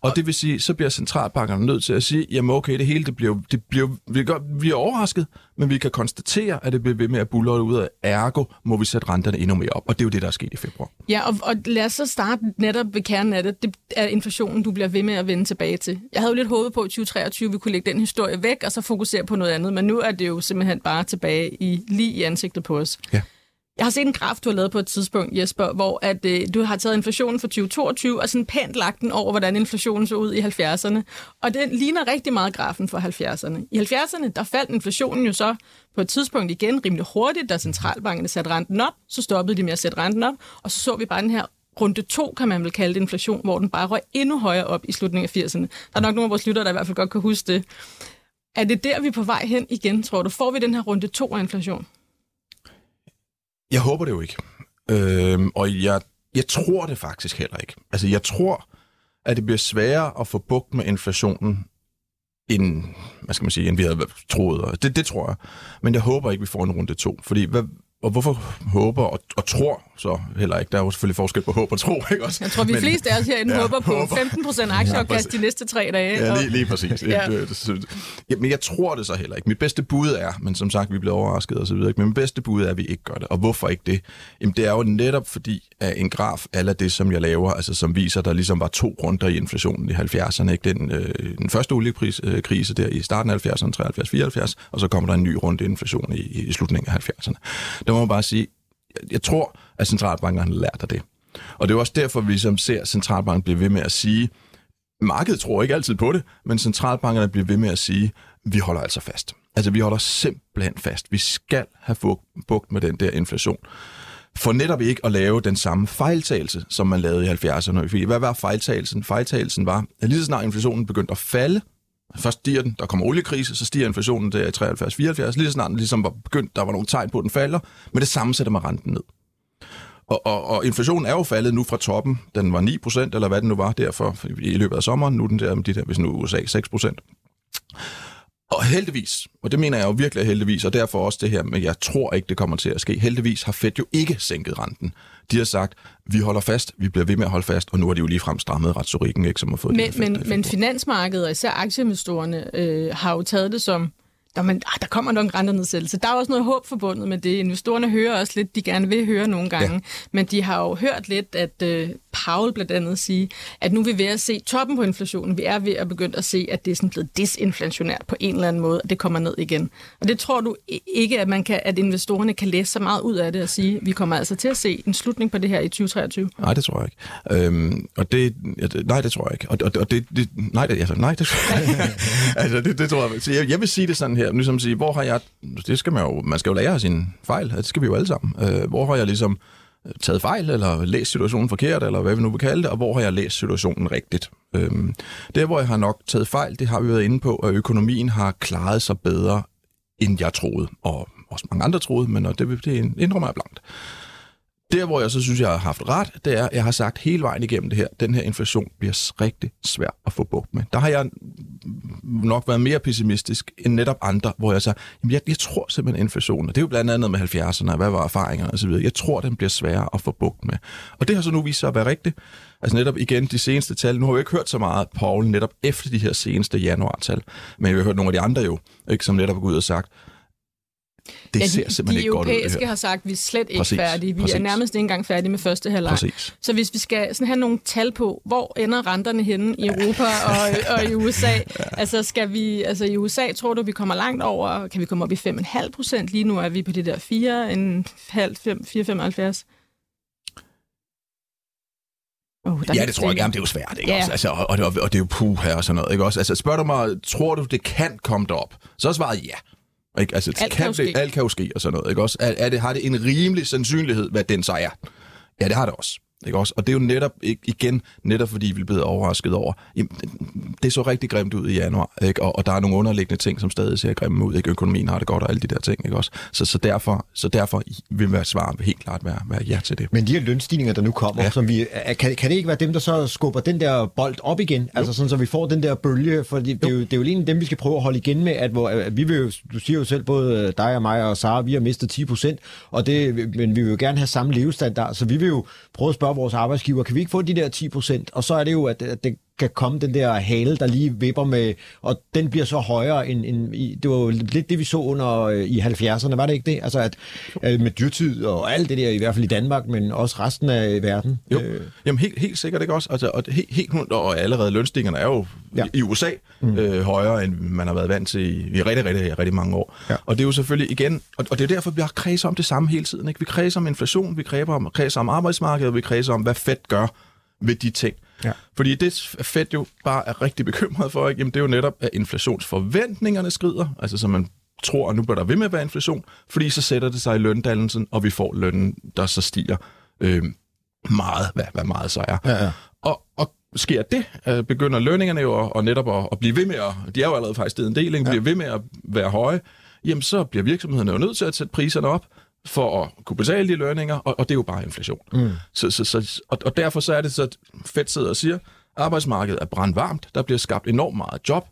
Og det vil sige, så bliver centralbankerne nødt til at sige, jamen okay, det hele det bliver, det bliver, vi, gør, vi er overrasket, men vi kan konstatere, at det bliver ved med at bulle ud af ergo, må vi sætte renterne endnu mere op. Og det er jo det, der er sket i februar. Ja, og, og lad os så starte netop ved kernen af det. Det er inflationen, du bliver ved med at vende tilbage til. Jeg havde jo lidt håbet på, at 2023 vi kunne lægge den historie væk, og så fokusere på noget andet, men nu er det jo simpelthen bare tilbage i lige i ansigtet på os. Ja. Jeg har set en graf, du har lavet på et tidspunkt, Jesper, hvor at, øh, du har taget inflationen for 2022 og sådan pænt lagt den over, hvordan inflationen så ud i 70'erne. Og den ligner rigtig meget grafen for 70'erne. I 70'erne, der faldt inflationen jo så på et tidspunkt igen rimelig hurtigt, da centralbankerne satte renten op. Så stoppede de med at sætte renten op, og så så vi bare den her runde to, kan man vel kalde det, inflation, hvor den bare røg endnu højere op i slutningen af 80'erne. Der er nok nogle af vores lyttere, der i hvert fald godt kan huske det. Er det der, vi er på vej hen igen, tror du? Får vi den her runde to af inflation? Jeg håber det jo ikke. Øhm, og jeg, jeg tror det faktisk heller ikke. Altså, jeg tror, at det bliver sværere at få bugt med inflationen, end, hvad skal man sige, end vi havde troet. Og Det, det tror jeg. Men jeg håber ikke, vi får en runde to. Fordi, hvad, og hvorfor håber og, og tror så heller ikke? Der er jo selvfølgelig forskel på håb og tro, ikke også? Jeg tror, vi Men- fleste af os herinde Ja, håber på håber. 15 procent aktieopkast Ja, de næste tre dage. Ja, lige, lige præcis. Ja. men jeg tror det så heller ikke. Mit bedste bud er, men som sagt, vi bliver overrasket og så videre, men mit bedste bud er, at vi ikke gør det. Og hvorfor ikke det? Jamen, det er jo netop fordi, at en graf af det, som jeg laver, altså som viser, der ligesom var to runder i inflationen i 70'erne. Ikke? Den, øh, den første oliekrise øh, der i starten af 70'erne, 73-74, og så kommer der en ny runde inflation i, i slutningen af 70'erne. Der må man bare sige, jeg, jeg tror, at centralbankerne har lært af det. Og det er også derfor, vi som ser centralbanken blive ved med at sige, markedet tror ikke altid på det, men centralbankerne bliver ved med at sige, vi holder altså fast. Altså, vi holder simpelthen fast. Vi skal have bugt med den der inflation. For netop ikke at lave den samme fejltagelse, som man lavede i 70'erne. Hvad var fejltagelsen? Fejltagelsen var, at lige så snart inflationen begyndte at falde, først stiger den, der kommer oliekrise, så stiger inflationen der i 73-74, lige så snart den ligesom var begyndt, der var nogle tegn på, at den falder, men det samme sætter man renten ned. Og, og, og inflationen er jo faldet nu fra toppen. Den var 9%, eller hvad den nu var derfor i løbet af sommeren. Nu er den der, de der hvis nu USA 6%. Og heldigvis, og det mener jeg jo virkelig er heldigvis, og derfor også det her, men jeg tror ikke, det kommer til at ske. Heldigvis har Fed jo ikke sænket renten. De har sagt, vi holder fast, vi bliver ved med at holde fast, og nu har de jo ligefrem strammet retorikken, ikke, som har fået Men, effekt, men, men finansmarkedet og især aktieinvestorerne øh, har jo taget det som der, man, ah, der kommer nok en rentenedsættelse. Der er også noget håb forbundet med det. Investorerne hører også lidt, de gerne vil høre nogle gange, ja. men de har jo hørt lidt, at øh, Paul blandt andet sige, at nu er vi ved at se toppen på inflationen. Vi er ved at begynde at se, at det er sådan blevet disinflationært på en eller anden måde, og det kommer ned igen. Og det tror du ikke, at, man kan, at investorerne kan læse så meget ud af det og sige, at vi kommer altså til at se en slutning på det her i 2023? Nej, det tror jeg ikke. Øhm, og det, nej, det tror jeg ikke. Og, og, og det, det, nej, det, altså, nej, det tror jeg ikke. altså, det, det tror jeg. Så jeg, jeg vil sige det sådan her, ligesom sige, hvor har jeg, det skal man jo, man skal jo lære af sine fejl, det skal vi jo alle sammen. Øh, hvor har jeg ligesom øh, taget fejl, eller læst situationen forkert, eller hvad vi nu vil kalde det, og hvor har jeg læst situationen rigtigt. Øhm, der, hvor jeg har nok taget fejl, det har vi været inde på, at økonomien har klaret sig bedre, end jeg troede, og også mange andre troede, men det, det indrømmer jeg blankt. Der, hvor jeg så synes, jeg har haft ret, det er, at jeg har sagt hele vejen igennem det her, den her inflation bliver rigtig svær at få bugt med. Der har jeg nok været mere pessimistisk end netop andre, hvor jeg sagde, jamen jeg, jeg tror simpelthen inflationen, og det er jo blandt andet med 70'erne, hvad var erfaringerne osv., jeg tror, den bliver sværere at få bugt med. Og det har så nu vist sig at være rigtigt. Altså netop igen de seneste tal, nu har vi ikke hørt så meget Paul netop efter de her seneste januartal, men jeg har hørt nogle af de andre jo, ikke, som netop er gået ud og sagt, det ja, de, ser simpelthen de ikke godt ud. De europæiske har sagt, at vi er slet ikke præcis, færdige. Vi præcis. er nærmest ikke engang færdige med første halvleg. Præcis. Så hvis vi skal sådan have nogle tal på, hvor ender renterne henne i Europa og, og i USA? ja. Altså skal vi, altså i USA tror du, vi kommer langt over, kan vi komme op i 5,5 procent? Lige nu er vi på det der 4,75. Oh, ja, det tror jeg gerne, det er jo svært, ikke ja. også? Altså, og, og, og, og det er jo puh her og sådan noget, ikke også? Altså, spørger du mig, tror du, det kan komme derop? Så er svaret ja. Ikke? Altså, alt, kan, kan det, alt kan jo ske og sådan noget. Ikke? Også, er, er det, har det en rimelig sandsynlighed, hvad den så er? Ja, det har det også. Ikke også? Og det er jo netop, igen, netop fordi vi er blevet overrasket over, jamen, det så rigtig grimt ud i januar, ikke? Og, og der er nogle underliggende ting, som stadig ser grimme ud, ikke? Økonomien har det godt og alle de der ting, ikke også? Så, så, derfor, så derfor vil være svar helt klart være, være ja til det. Men de her lønstigninger, der nu kommer, ja. som vi, kan, kan det ikke være dem, der så skubber den der bold op igen? Jo. Altså sådan, så vi får den der bølge, for det, det, er jo, det er jo egentlig dem, vi skal prøve at holde igen med, at, hvor, at vi vil jo, du siger jo selv, både dig og mig og Sara, vi har mistet 10 procent, og det, men vi vil jo gerne have samme levestandard, så vi vil jo prøve at spørge vores arbejdsgiver, kan vi ikke få de der 10 procent? Og så er det jo, at, at det kan komme den der hale, der lige vipper med, og den bliver så højere end, end i, det var jo lidt det, vi så under øh, i 70'erne, var det ikke det? Altså at, at med dyrtid og alt det der, i hvert fald i Danmark, men også resten af verden. Jo, øh. jamen helt, helt sikkert ikke også. Altså, og helt, helt og allerede lønstingerne er jo ja. i USA mm. øh, højere, end man har været vant til i, i rigtig, rigtig, rigtig mange år. Ja. Og det er jo selvfølgelig igen, og, og det er derfor, vi har kredset om det samme hele tiden. Ikke? Vi kredser om inflation, vi kredser om, kredser om arbejdsmarkedet, vi kredser om, hvad Fed gør ved de ting. Ja. Fordi det Fed jo bare er rigtig bekymret for, ikke? Jamen, det er jo netop, at inflationsforventningerne skrider, altså så man tror, at nu bliver der ved med at være inflation, fordi så sætter det sig i løndannelsen, og vi får lønnen, der så stiger øh, meget, hvad, hvad meget så er. Ja, ja. Og, og sker det, øh, begynder lønningerne jo at, og netop at, at blive ved med at, de er jo allerede faktisk stedet en del, ikke? bliver ved med at være høje, jamen så bliver virksomhederne jo nødt til at sætte priserne op, for at kunne betale de lønninger, og, og det er jo bare inflation. Mm. Så, så, så, og, og derfor så er det så, at Fed sidder og siger, arbejdsmarkedet er brandvarmt, der bliver skabt enormt meget job.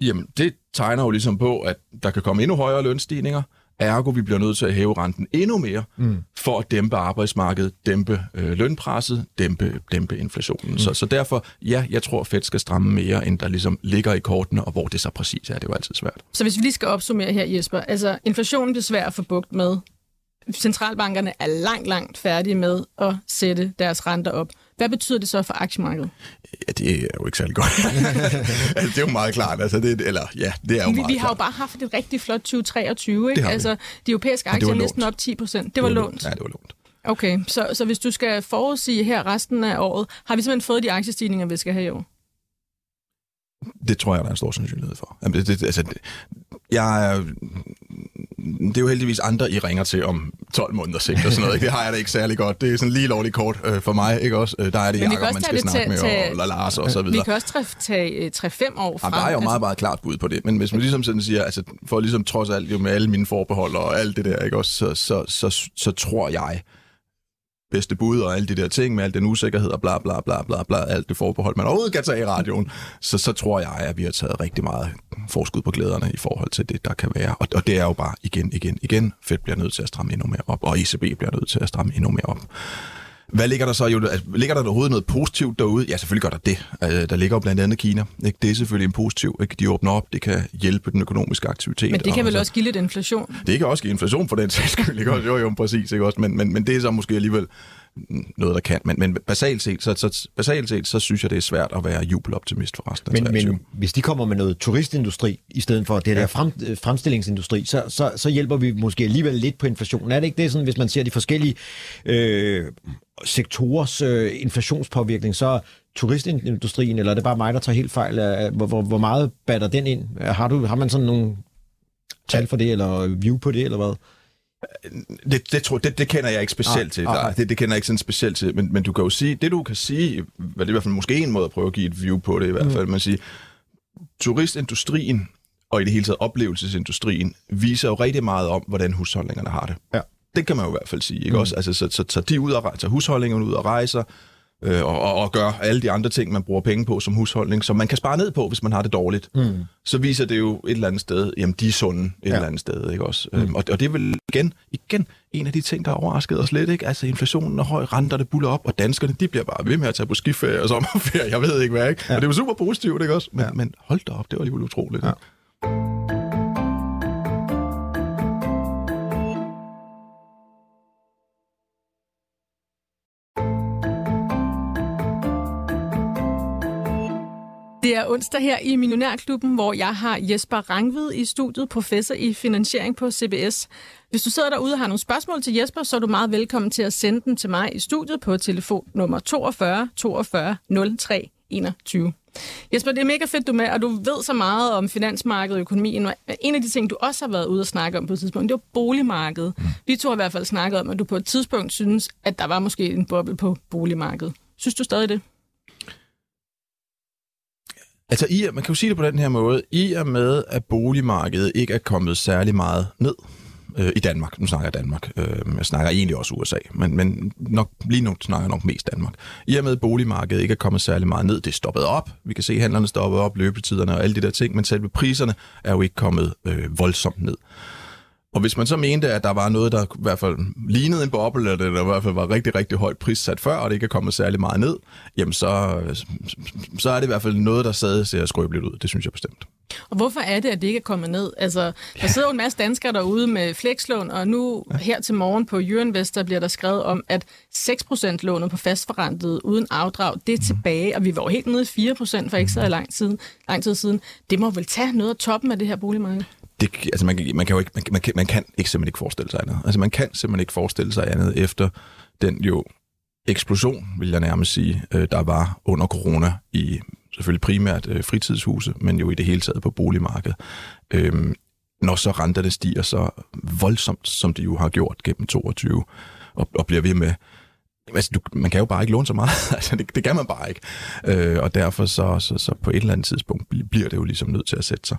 Jamen, det tegner jo ligesom på, at der kan komme endnu højere lønstigninger, ergo vi bliver nødt til at hæve renten endnu mere, mm. for at dæmpe arbejdsmarkedet, dæmpe øh, lønpresset, dæmpe, dæmpe inflationen. Mm. Så, så derfor, ja, jeg tror, at Fed skal stramme mere, end der ligesom ligger i kortene, og hvor det så præcis er, det er jo altid svært. Så hvis vi lige skal opsummere her, Jesper, altså inflationen bliver svær at få bugt med, centralbankerne er langt, langt færdige med at sætte deres renter op. Hvad betyder det så for aktiemarkedet? Ja, det er jo ikke særlig godt. altså, det er jo meget klart. Altså, det, eller, ja, det er jo vi, meget vi har klart. jo bare haft et rigtig flot 2023. Ikke? Altså, de europæiske aktier er næsten op 10 procent. Det var lånt. Ja, det var lånt. Okay, så, så hvis du skal forudsige her resten af året, har vi simpelthen fået de aktiestigninger, vi skal have i år? Det tror jeg, der er en stor sandsynlighed for. Det, det, altså, det, jeg er det er jo heldigvis andre, I ringer til om 12 måneder sigt og sådan noget. Ikke? Det har jeg da ikke særlig godt. Det er sådan lige lovligt kort øh, for mig, ikke også? Øh, der er det Jacob, man skal snakke med, tage, og, og Lars og så videre. Vi kan også tage 3-5 øh, år frem. Jamen, der er jo meget, meget klart bud på det. Men hvis man ligesom sådan siger, altså for ligesom trods alt jo med alle mine forbehold og alt det der, ikke også, så, så, så, så, så tror jeg, bedste bud og alle de der ting med al den usikkerhed og bla bla bla bla bla, alt det forbehold, man overhovedet kan tage i radioen, så, så tror jeg, at vi har taget rigtig meget forskud på glæderne i forhold til det, der kan være. Og, og det er jo bare igen, igen, igen, Fed bliver nødt til at stramme endnu mere op, og ECB bliver nødt til at stramme endnu mere op. Hvad ligger der så? Jo, altså, ligger der overhovedet noget positivt derude? Ja, selvfølgelig gør der det. Øh, der ligger jo blandt andet Kina. Ikke? Det er selvfølgelig en positiv. Ikke? De åbner op, det kan hjælpe den økonomiske aktivitet. Men det kan og vel så- også give lidt inflation? Det kan også give inflation for den sags skyld, ikke også? Jo, jo, præcis, ikke også? Men, men, men det er så måske alligevel noget, der kan. Men, men basalt, set, så, så, basalt set, så synes jeg, det er svært at være jubeloptimist for resten af Men, 23. men hvis de kommer med noget turistindustri, i stedet for det ja. der frem, øh, fremstillingsindustri, så, så, så hjælper vi måske alligevel lidt på inflationen. Er det ikke det, sådan, hvis man ser de forskellige øh, sektorers øh, inflationspåvirkning, så turistindustrien, eller er det bare mig, der tager helt fejl, af, hvor, hvor, hvor meget batter den ind? Har, du, har man sådan nogle tal for det, eller view på det, eller hvad? Det, det, tror, det, det kender jeg ikke specielt Nej, til. nej. Nej, det, det kender jeg ikke sådan specielt til. Men, men du kan jo sige, det du kan sige, hvad det er i hvert fald måske en måde at prøve at give et view på det i hvert fald, man siger, turistindustrien og i det hele taget oplevelsesindustrien viser jo rigtig meget om, hvordan husholdningerne har det. Ja. Det kan man jo i hvert fald sige. Ikke? Mm. Også, altså, så, så, så de ud og rejser, husholdningerne ud og rejser, øh, og, og, og gør alle de andre ting, man bruger penge på som husholdning, som man kan spare ned på, hvis man har det dårligt, mm. så viser det jo et eller andet sted, jamen de er sunde et ja. eller andet sted, ikke også? Mm. Øhm, og, og det er vel igen, igen en af de ting, der har overrasket os lidt, ikke? Altså inflationen er høj, renter det buller op, og danskerne, de bliver bare ved med at tage på skiferie og sommerferie, jeg ved ikke hvad, ikke? Ja. Og det var super positivt, ikke også? Men, ja. men hold da op, det var alligevel utroligt. Ja. Det er onsdag her i Millionærklubben, hvor jeg har Jesper Rangvid i studiet, professor i finansiering på CBS. Hvis du sidder derude og har nogle spørgsmål til Jesper, så er du meget velkommen til at sende dem til mig i studiet på telefon nummer 42 42 03 21. Jesper, det er mega fedt, du er med, og du ved så meget om finansmarkedet og økonomien. En af de ting, du også har været ude og snakke om på et tidspunkt, det var boligmarkedet. Vi to har i hvert fald snakket om, at du på et tidspunkt synes, at der var måske en boble på boligmarkedet. Synes du stadig det? Altså, i, man kan jo sige det på den her måde. I og med, at boligmarkedet ikke er kommet særlig meget ned øh, i Danmark. Nu snakker jeg Danmark. Øh, jeg snakker egentlig også USA, men, men nok, lige nu snakker jeg nok mest Danmark. I og med, at boligmarkedet ikke er kommet særlig meget ned, det er stoppet op. Vi kan se, at handlerne stoppet op, løbetiderne og alle de der ting, men selve priserne er jo ikke kommet øh, voldsomt ned. Og hvis man så mente, at der var noget, der i hvert fald lignede en boble, eller der i hvert fald var rigtig, rigtig højt prissat før, og det ikke er kommet særlig meget ned, jamen så, så er det i hvert fald noget, der stadig ser skrøbeligt ud. Det synes jeg bestemt. Og hvorfor er det, at det ikke er kommet ned? Altså, der sidder jo en masse danskere derude med flekslån, og nu her til morgen på Jyrinvest, der bliver der skrevet om, at 6% lånet på fastforrentet uden afdrag, det er tilbage, og vi var jo helt nede i 4% for ikke så lang tid, lang tid siden. Det må vel tage noget af toppen af det her boligmarked? Det, altså man, man, kan jo ikke, man, man, kan, man kan ikke simpelthen ikke forestille sig andet. Altså man kan simpelthen ikke forestille sig andet efter den jo eksplosion, vil jeg nærmest sige, øh, der var under corona i selvfølgelig primært øh, fritidshuse, men jo i det hele taget på boligmarkedet. Øhm, når så renterne stiger så voldsomt, som de jo har gjort gennem 22, og, og bliver ved med Altså, du, man kan jo bare ikke låne så meget. altså, det, det kan man bare ikke. Øh, og derfor så, så, så på et eller andet tidspunkt bliver det jo ligesom nødt til at sætte sig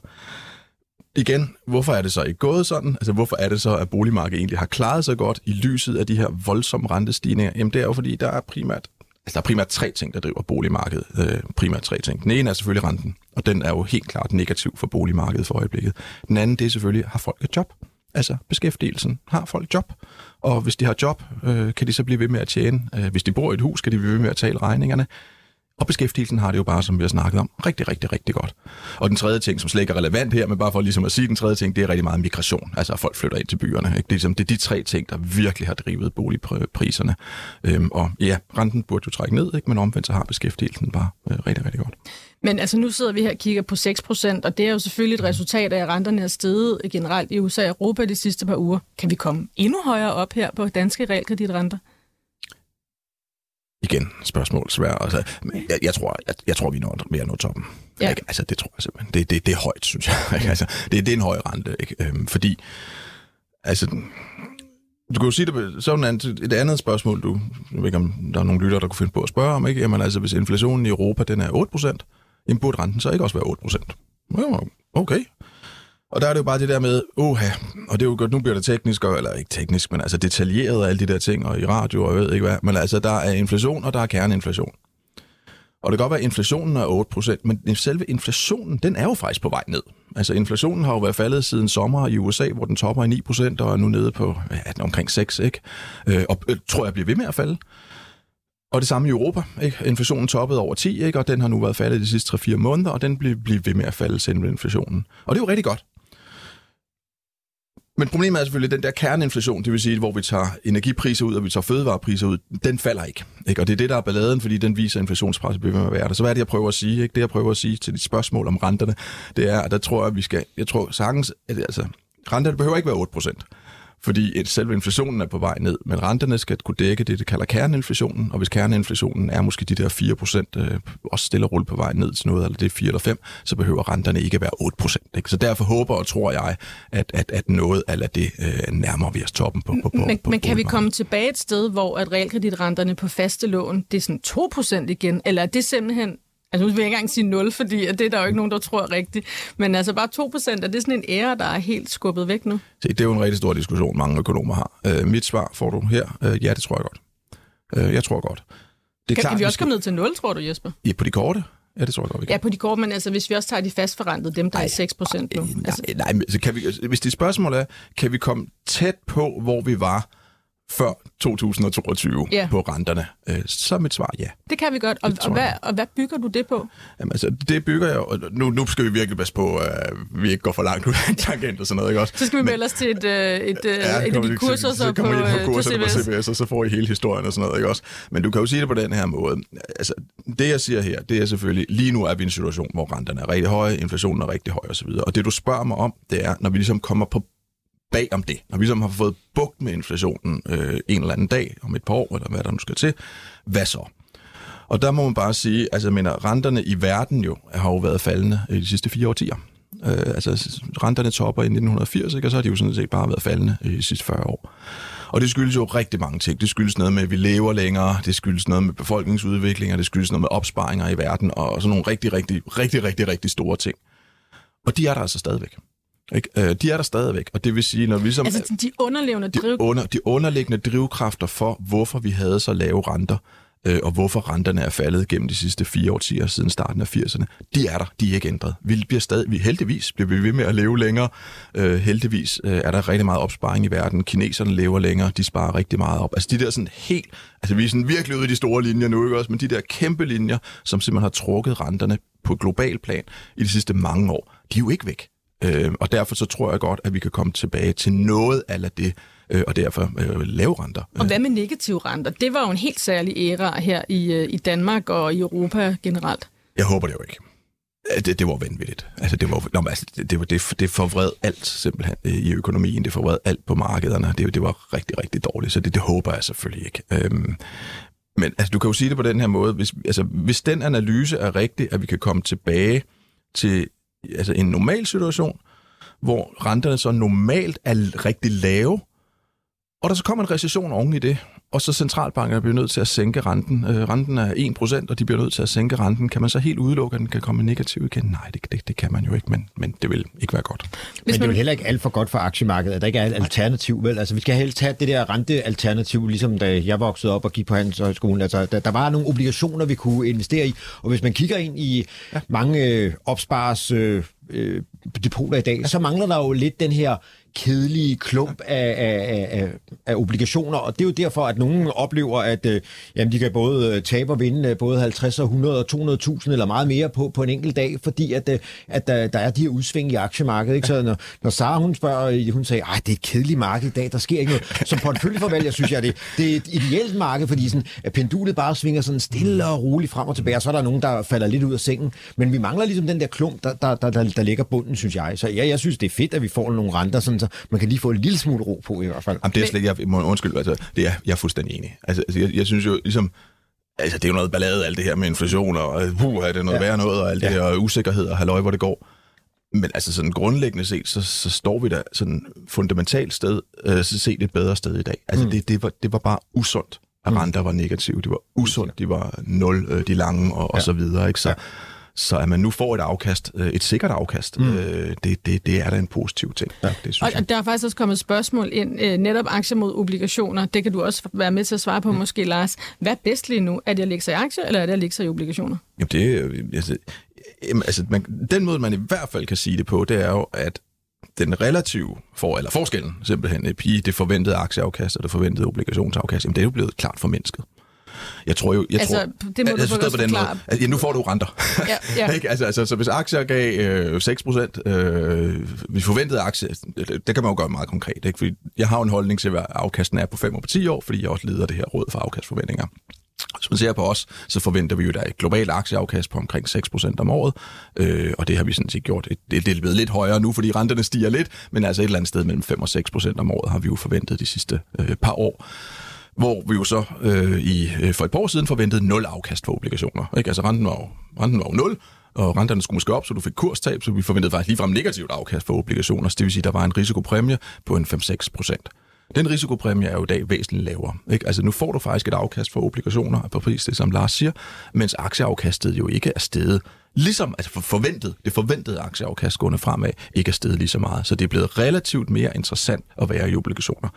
igen, hvorfor er det så ikke gået sådan? Altså, hvorfor er det så, at boligmarkedet egentlig har klaret sig godt i lyset af de her voldsomme rentestigninger? Jamen, det er jo fordi, der er primært, altså, der er primært tre ting, der driver boligmarkedet. Øh, primært tre ting. Den ene er selvfølgelig renten, og den er jo helt klart negativ for boligmarkedet for øjeblikket. Den anden, det er selvfølgelig, har folk et job? Altså beskæftigelsen. Har folk job? Og hvis de har job, øh, kan de så blive ved med at tjene. Øh, hvis de bor i et hus, kan de blive ved med at tale regningerne. Og beskæftigelsen har det jo bare, som vi har snakket om, rigtig, rigtig, rigtig godt. Og den tredje ting, som slet ikke er relevant her, men bare for ligesom at sige den tredje ting, det er rigtig meget migration. Altså at folk flytter ind til byerne. Ikke? Det, er, ligesom, det er de tre ting, der virkelig har drivet boligpriserne. Øhm, og ja, renten burde jo trække ned, ikke? men omvendt så har beskæftigelsen bare øh, rigtig, rigtig godt. Men altså nu sidder vi her og kigger på 6 procent, og det er jo selvfølgelig et resultat af, at renterne er steget generelt i USA og Europa de sidste par uger. Kan vi komme endnu højere op her på danske realkreditrenter? Igen, spørgsmål svært. Altså, jeg, jeg, tror, jeg, jeg tror, vi når at nå toppen. Ja. Ikke? Altså, det tror jeg simpelthen. Det, det, det er højt, synes jeg. Ikke? Altså, det, det er en høj rente, ikke? Øhm, fordi altså, du kan jo sige det, sådan et andet spørgsmål, du, jeg ved ikke, om der er nogle lytter, der kunne finde på at spørge om, ikke? Jamen altså, hvis inflationen i Europa, den er 8%, jamen burde renten så ikke også være 8%? Ja, okay. Og der er det jo bare det der med, oha, og det er jo godt, nu bliver det teknisk, og- eller ikke teknisk, men altså detaljeret og alle de der ting, og i radio, og jeg ved ikke hvad, men altså der er inflation, og der er kerneinflation. Og det kan godt være, at inflationen er 8%, men selve inflationen, den er jo faktisk på vej ned. Altså inflationen har jo været faldet siden sommer i USA, hvor den topper i 9% og er nu nede på ja, omkring 6, ikke? Øh, og øh, tror jeg bliver ved med at falde. Og det samme i Europa. Ikke? Inflationen toppede over 10, ikke? og den har nu været faldet de sidste 3-4 måneder, og den bliver, bliver ved med at falde selv inflationen. Og det er jo rigtig godt. Men problemet er selvfølgelig, at den der kerneinflation, det vil sige, hvor vi tager energipriser ud, og vi tager fødevarepriser ud, den falder ikke. ikke? Og det er det, der er balladen, fordi den viser, at inflationspresset bliver med at være der. Så hvad er det, jeg prøver at sige? Ikke? Det, jeg prøver at sige til dit spørgsmål om renterne, det er, at der tror jeg, at vi skal, jeg tror sagtens, at altså, renterne behøver ikke være 8 procent fordi et, selve inflationen er på vej ned, men renterne skal kunne dække det, det kalder kerneinflationen, og hvis kerneinflationen er måske de der 4 procent, øh, også stille og på vej ned til noget, eller det er 4 eller 5, så behøver renterne ikke være 8 procent. Så derfor håber og tror jeg, at, at, at noget af det øh, nærmer vi os toppen på. på, men, på men kan vi komme tilbage et sted, hvor at realkreditrenterne på faste lån, det er sådan 2 procent igen, eller er det simpelthen Altså nu vil jeg ikke engang sige 0, fordi det er der jo ikke nogen, der tror rigtigt. Men altså bare 2 procent, er det sådan en ære, der er helt skubbet væk nu? Se, det er jo en rigtig stor diskussion, mange økonomer har. Øh, mit svar får du her. Øh, ja, det tror jeg godt. Øh, jeg tror godt. Det er kan, klart, kan vi også komme ned til 0, tror du, Jesper? Ja, på de korte? Ja, det tror jeg godt, vi kan. Ja, på de korte, men altså, hvis vi også tager de fastforrentede, dem der ej, er 6 procent nu. Nej, altså... nej, nej, altså, kan vi, hvis det spørgsmål er, kan vi komme tæt på, hvor vi var før 2022 yeah. på renterne? Øh, så er mit svar ja. Det kan vi godt. Og, og, hvad, og hvad bygger du det på? Jamen, altså, det bygger jeg... Og nu, nu skal vi virkelig passe på, at vi ikke går for langt ud af en tangent og sådan noget, ikke også? Så skal vi melde os til et, øh, et, et, ja, et af de kurser så, så på, på, på, CBS. på CBS, og så får I hele historien og sådan noget, ikke også? Men du kan jo sige det på den her måde. Altså, det jeg siger her, det er selvfølgelig, lige nu er vi i en situation, hvor renterne er rigtig høje, inflationen er rigtig høj osv. Og det du spørger mig om, det er, når vi ligesom kommer på bag om det. Når vi som har fået bugt med inflationen øh, en eller anden dag, om et par år, eller hvad der nu skal til, hvad så? Og der må man bare sige, altså jeg mener, renterne i verden jo har jo været faldende i de sidste fire årtier. Øh, altså renterne topper i 1980, ikke? og så har de jo sådan set bare været faldende i de sidste 40 år. Og det skyldes jo rigtig mange ting. Det skyldes noget med, at vi lever længere, det skyldes noget med befolkningsudvikling, og det skyldes noget med opsparinger i verden, og sådan nogle rigtig, rigtig, rigtig, rigtig, rigtig store ting. Og de er der altså stadigvæk. Ikke? Øh, de er der stadigvæk, og det vil sige, når vi som... Altså de underlevende driv... de, under, de underliggende drivkræfter for, hvorfor vi havde så lave renter, øh, og hvorfor renterne er faldet gennem de sidste fire årtier siden starten af 80'erne, de er der, de er ikke ændret. Vi bliver stadig, vi, heldigvis bliver vi ved med at leve længere. Øh, heldigvis øh, er der rigtig meget opsparing i verden. Kineserne lever længere, de sparer rigtig meget op. Altså de der sådan helt, altså vi er sådan virkelig ude i de store linjer nu, ikke også? Men de der kæmpe linjer, som simpelthen har trukket renterne på global plan i de sidste mange år, de er jo ikke væk. Øh, og derfor så tror jeg godt, at vi kan komme tilbage til noget af det, øh, og derfor øh, lave renter. Og hvad med negative renter? Det var jo en helt særlig æra her i, øh, i Danmark og i Europa generelt. Jeg håber det jo ikke. Det, det var vanvittigt. Altså, det, var, nå, altså, det, det, det, forvred alt simpelthen øh, i økonomien. Det forvred alt på markederne. Det, det var rigtig, rigtig dårligt, så det, det håber jeg selvfølgelig ikke. Øhm, men altså, du kan jo sige det på den her måde. Hvis, altså, hvis den analyse er rigtig, at vi kan komme tilbage til altså en normal situation, hvor renterne så normalt er rigtig lave, og der så kommer en recession oven i det, og så centralbankerne bliver nødt til at sænke renten. Øh, renten er 1%, og de bliver nødt til at sænke renten. Kan man så helt udelukke, at den kan komme negativ igen? Nej, det, det, det kan man jo ikke, men, men det vil ikke være godt. Men det er jo heller ikke alt for godt for aktiemarkedet, at der ikke er et alternativ. Vel? Altså, vi skal helst have det der rentealternativ, ligesom da jeg voksede op og gik på handelshøjskolen. Altså, der, der var nogle obligationer, vi kunne investere i, og hvis man kigger ind i ja. mange øh, opspares øh, øh, depoter i dag, så mangler der jo lidt den her kedelige klump af, af, af, af obligationer, og det er jo derfor, at nogen oplever, at øh, jamen, de kan både øh, tabe og vinde øh, både 50 og 100 og 200.000 eller meget mere på, på en enkelt dag, fordi at, øh, at der, der er de her udsving i aktiemarkedet. Ikke? Så når, når Sara hun spørger, hun sagde, at det er et kedeligt marked i dag, der sker ikke noget. Som porteføljeforvalger synes jeg, det, det er et ideelt marked, fordi sådan, at pendulet bare svinger sådan stille og roligt frem og tilbage, og så er der nogen, der falder lidt ud af sengen. Men vi mangler ligesom den der klump, der, der, der, der, der ligger bunden, synes jeg. Så ja, jeg synes, det er fedt, at vi får nogle renter, sådan, så man kan lige få en lille smule ro på i hvert fald. Jamen, det er slet ikke, jeg må undskylde, altså, det er, jeg er fuldstændig enig. Altså, altså, jeg, jeg synes jo, ligesom, altså, det er jo noget ballade, alt det her med inflation, og uh, er det noget ja. værre noget, og alt ja. det her usikkerhed, og halløj, hvor det går. Men altså sådan grundlæggende set, så, så står vi der sådan fundamentalt sted, øh, så set et bedre sted i dag. Altså mm. det, det, var, det var bare usundt, at mm. renter var negative. Det var usundt, de var nul, øh, de lange og, ja. og så videre. Ikke? Så, ja. Så at man nu får et afkast, øh, et sikkert afkast, mm. øh, det, det, det er da en positiv ting. Ja, det synes og jeg. der er faktisk også kommet spørgsmål ind, øh, netop aktier mod obligationer. Det kan du også være med til at svare på mm. måske, Lars. Hvad er bedst lige nu? Er det at lægge sig i aktier, eller er det at lægge sig i obligationer? Jamen det, altså, altså man, den måde, man i hvert fald kan sige det på, det er jo, at den relative for, eller forskellen simpelthen i det forventede aktieafkast og det forventede obligationsafkast, jamen det er jo blevet klart formindsket. Jeg tror jo... Jeg Altså, tror, det må du jeg, faktisk på den måde. Altså, ja, nu får du renter. Ja, ja. ikke? Altså, altså, så hvis aktier gav øh, 6 procent, øh, hvis forventede aktier, det, det kan man jo gøre meget konkret. Ikke? Fordi jeg har en holdning til, hvad afkasten er på 5 og på 10 år, fordi jeg også leder det her råd for afkastforventninger. Hvis man ser på os, så forventer vi jo, at der er et globalt aktieafkast på omkring 6% om året, øh, og det har vi sådan set gjort. Det, det er blevet lidt højere nu, fordi renterne stiger lidt, men altså et eller andet sted mellem 5 og 6% om året har vi jo forventet de sidste øh, par år hvor vi jo så øh, i, øh, for et par år siden forventede nul afkast for obligationer. Ikke? Altså renten var, jo, renten var jo nul, og renterne skulle måske op, så du fik kurstab, så vi forventede faktisk ligefrem negativt afkast for obligationer. Så det vil sige, at der var en risikopræmie på en 5-6 procent. Den risikopræmie er jo i dag væsentligt lavere. Ikke? Altså nu får du faktisk et afkast for obligationer, på præcis det som Lars siger, mens aktieafkastet jo ikke er steget ligesom altså forventet, det forventede aktieafkast gående fremad ikke er steget lige så meget. Så det er blevet relativt mere interessant at være i obligationer.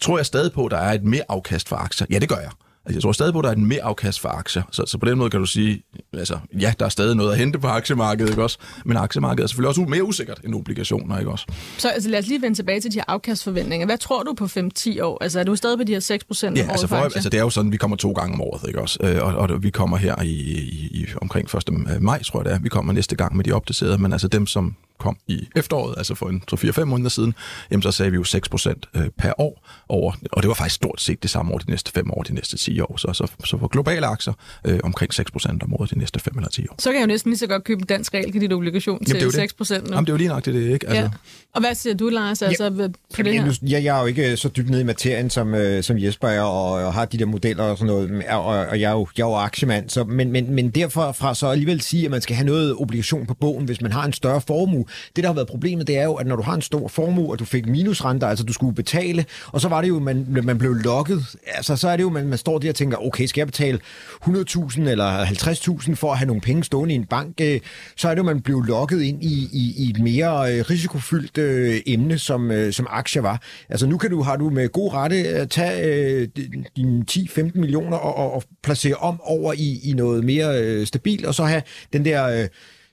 Tror jeg stadig på, at der er et mere afkast for aktier? Ja, det gør jeg. Altså, jeg tror stadig på, at der er et mere afkast for aktier. Så, så på den måde kan du sige, altså, ja, der er stadig noget at hente på aktiemarkedet, ikke også? Men aktiemarkedet er selvfølgelig også mere usikkert end obligationer, ikke også? Så altså, lad os lige vende tilbage til de her afkastforventninger. Hvad tror du på 5-10 år? Altså er du stadig på de her 6 procent Ja, altså, for, altså det er jo sådan, vi kommer to gange om året, ikke også? Øh, Og, og vi kommer her i, i, i omkring 1. maj, tror jeg det er. Vi kommer næste gang med de opdaterede, men altså dem, som kom i efteråret, altså for en 3-4-5 måneder siden, jamen så sagde vi jo 6 procent per år over, og det var faktisk stort set det samme over de næste 5 år, de næste 10 år. Så, så, så for globale aktier øh, omkring 6 procent om året de næste 5 eller 10 år. Så kan jeg jo næsten lige så godt købe en dansk realkreditobligation det er jo til det. 6 procent nu. Jamen, det er jo lige nøjagtigt det, ikke? Altså, ja. Og hvad siger du, Lars, altså, på det Jamen, her? Jeg, jeg er jo ikke så dybt nede i materien, som, øh, som Jesper er, og, og har de der modeller og sådan noget, og, og jeg, er jo, jeg er jo aktiemand, så, men, men, men derfra fra så alligevel sige, at man skal have noget obligation på bogen, hvis man har en større formue. Det, der har været problemet, det er jo, at når du har en stor formue, og du fik minusrenter, altså du skulle betale, og så var det jo, man, man blev lokket, altså så er det jo, man, man står der og tænker, okay, skal jeg betale 100.000 eller 50.000 for at have nogle penge stående i en bank, øh, så er det jo, man blev lokket ind i, i, i et mere øh, risikofyldt øh, emne, som, øh, som aktier var. Altså nu kan du, har du med god rette at tage øh, dine 10-15 millioner og, og, og placere om over i, i noget mere øh, stabilt, og så have den der... Øh,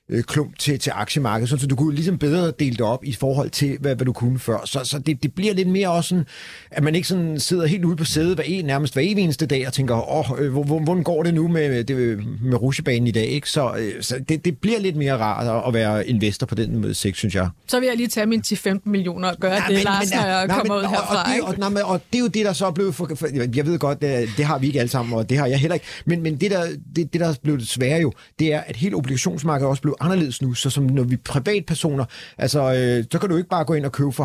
øh, klump til, til aktiemarkedet, så du kunne ligesom bedre dele det op i forhold til, hvad, hvad du kunne før. Så, så det, det bliver lidt mere også sådan, at man ikke sådan sidder helt ude på sædet hver en, nærmest hver eneste dag og tænker, åh, øh, hvor- hvor- hvordan går det nu med, det, med rusjebanen i dag? Ikke? Så, øh, så det, det bliver lidt mere rart at, være investor på den måde, synes jeg. Så vil jeg lige tage mine 10-15 millioner og gøre det, Lars, når jeg kommer ud og, herfra. og, det, ikke? og, nej, men, og det er jo det, der så er blevet... For, for, jeg ved godt, det, det har vi ikke alle sammen, og det har jeg heller ikke. Men, men det, der, det, det, der er blevet svære jo, det er, at hele obligationsmarkedet også blevet anderledes nu. Så som når vi er privatpersoner, altså, øh, så kan du ikke bare gå ind og købe for